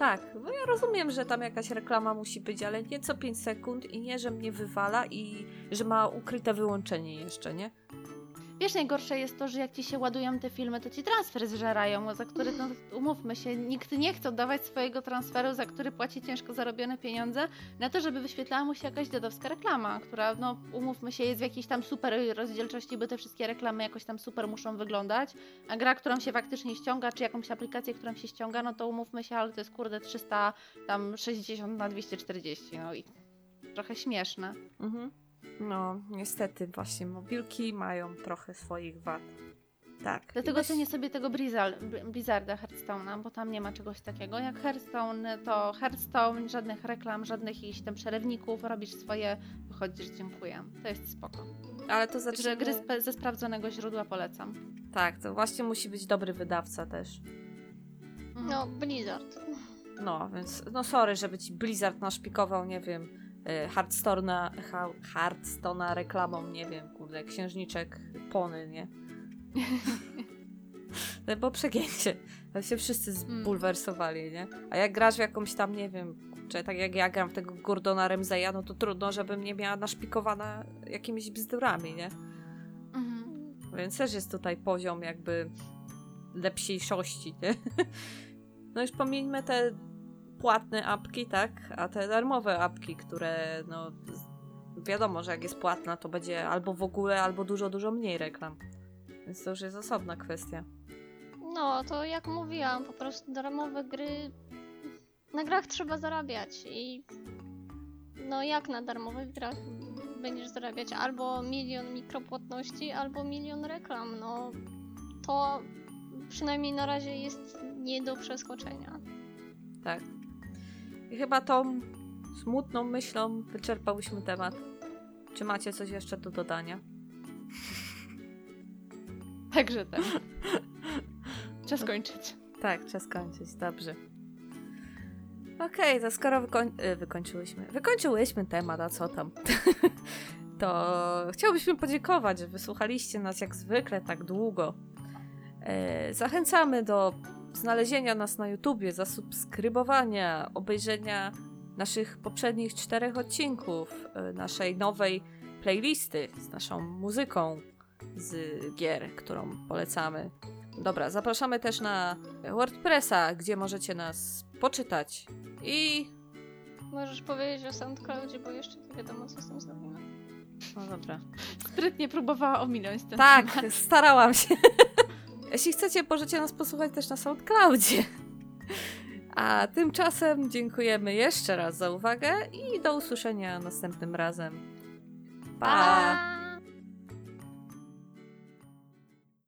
Tak, bo ja rozumiem, że tam jakaś reklama musi być, ale nie co 5 sekund i nie, że mnie wywala i że ma ukryte wyłączenie jeszcze, nie? Wiesz, najgorsze jest to, że jak ci się ładują te filmy, to ci transfer zżerają, za który, no umówmy się, nikt nie chce oddawać swojego transferu, za który płaci ciężko zarobione pieniądze, na to, żeby wyświetlała mu się jakaś dziadowska reklama, która, no umówmy się, jest w jakiejś tam super rozdzielczości, bo te wszystkie reklamy jakoś tam super muszą wyglądać, a gra, którą się faktycznie ściąga, czy jakąś aplikację, którą się ściąga, no to umówmy się, ale to jest kurde 300, tam 60 na 240, no i trochę śmieszne. Mhm. No, niestety właśnie mobilki mają trochę swoich wad. Tak. Dlatego I cenię sobie tego Blizzard, Blizzarda Hearthstone'a, bo tam nie ma czegoś takiego. Jak Hearthstone, to Hearthstone, żadnych reklam, żadnych jakichś tam przerywników, robisz swoje, wychodzisz, dziękuję. To jest spoko. Ale to znaczy, gry spe- ze sprawdzonego źródła polecam. Tak, to właśnie musi być dobry wydawca też. Mhm. No, Blizzard. No, więc no sorry, żeby ci Blizzard naszpikował, nie wiem, y, Hearthstone'a, ha- Hearthstone'a reklamą, nie wiem, kurde, księżniczek Pony, nie? No, Bo przegięcie. To się wszyscy zbulwersowali, nie? A jak grasz w jakąś tam, nie wiem, czy tak jak ja gram w tego Gordona Ramsaya, no to trudno, żebym nie miała naszpikowana jakimiś bzdurami, nie? Mhm. Więc też jest tutaj poziom jakby lepsiejszości, nie? No już pomieńmy te płatne apki, tak? A te darmowe apki, które no wiadomo, że jak jest płatna, to będzie albo w ogóle, albo dużo, dużo mniej reklam. Więc to już jest osobna kwestia. No, to jak mówiłam, po prostu darmowe gry. Na grach trzeba zarabiać i. No, jak na darmowych grach będziesz zarabiać? Albo milion mikropłatności, albo milion reklam. No, to przynajmniej na razie jest nie do przeskoczenia. Tak. I chyba tą smutną myślą wyczerpałyśmy temat. Czy macie coś jeszcze do dodania? Także tak. Czas kończyć. Tak, czas kończyć, dobrze. Okej, to skoro wykoń... y, wykończyłyśmy. Wykończyłyśmy temat, a co tam? to chciałbyśmy podziękować, że wysłuchaliście nas jak zwykle tak długo. E, zachęcamy do znalezienia nas na YouTubie, zasubskrybowania, obejrzenia naszych poprzednich czterech odcinków, e, naszej nowej playlisty z naszą muzyką z gier, którą polecamy. Dobra, zapraszamy też na WordPressa, gdzie możecie nas poczytać. I. Możesz powiedzieć o SoundCloudzie, bo jeszcze nie wiadomo, co z tym zrobimy. No dobra. Sprytnie próbowała ominąć ten Tak, temat. starałam się. Jeśli chcecie, możecie nas posłuchać też na SoundCloudzie. A tymczasem dziękujemy jeszcze raz za uwagę i do usłyszenia następnym razem. Pa!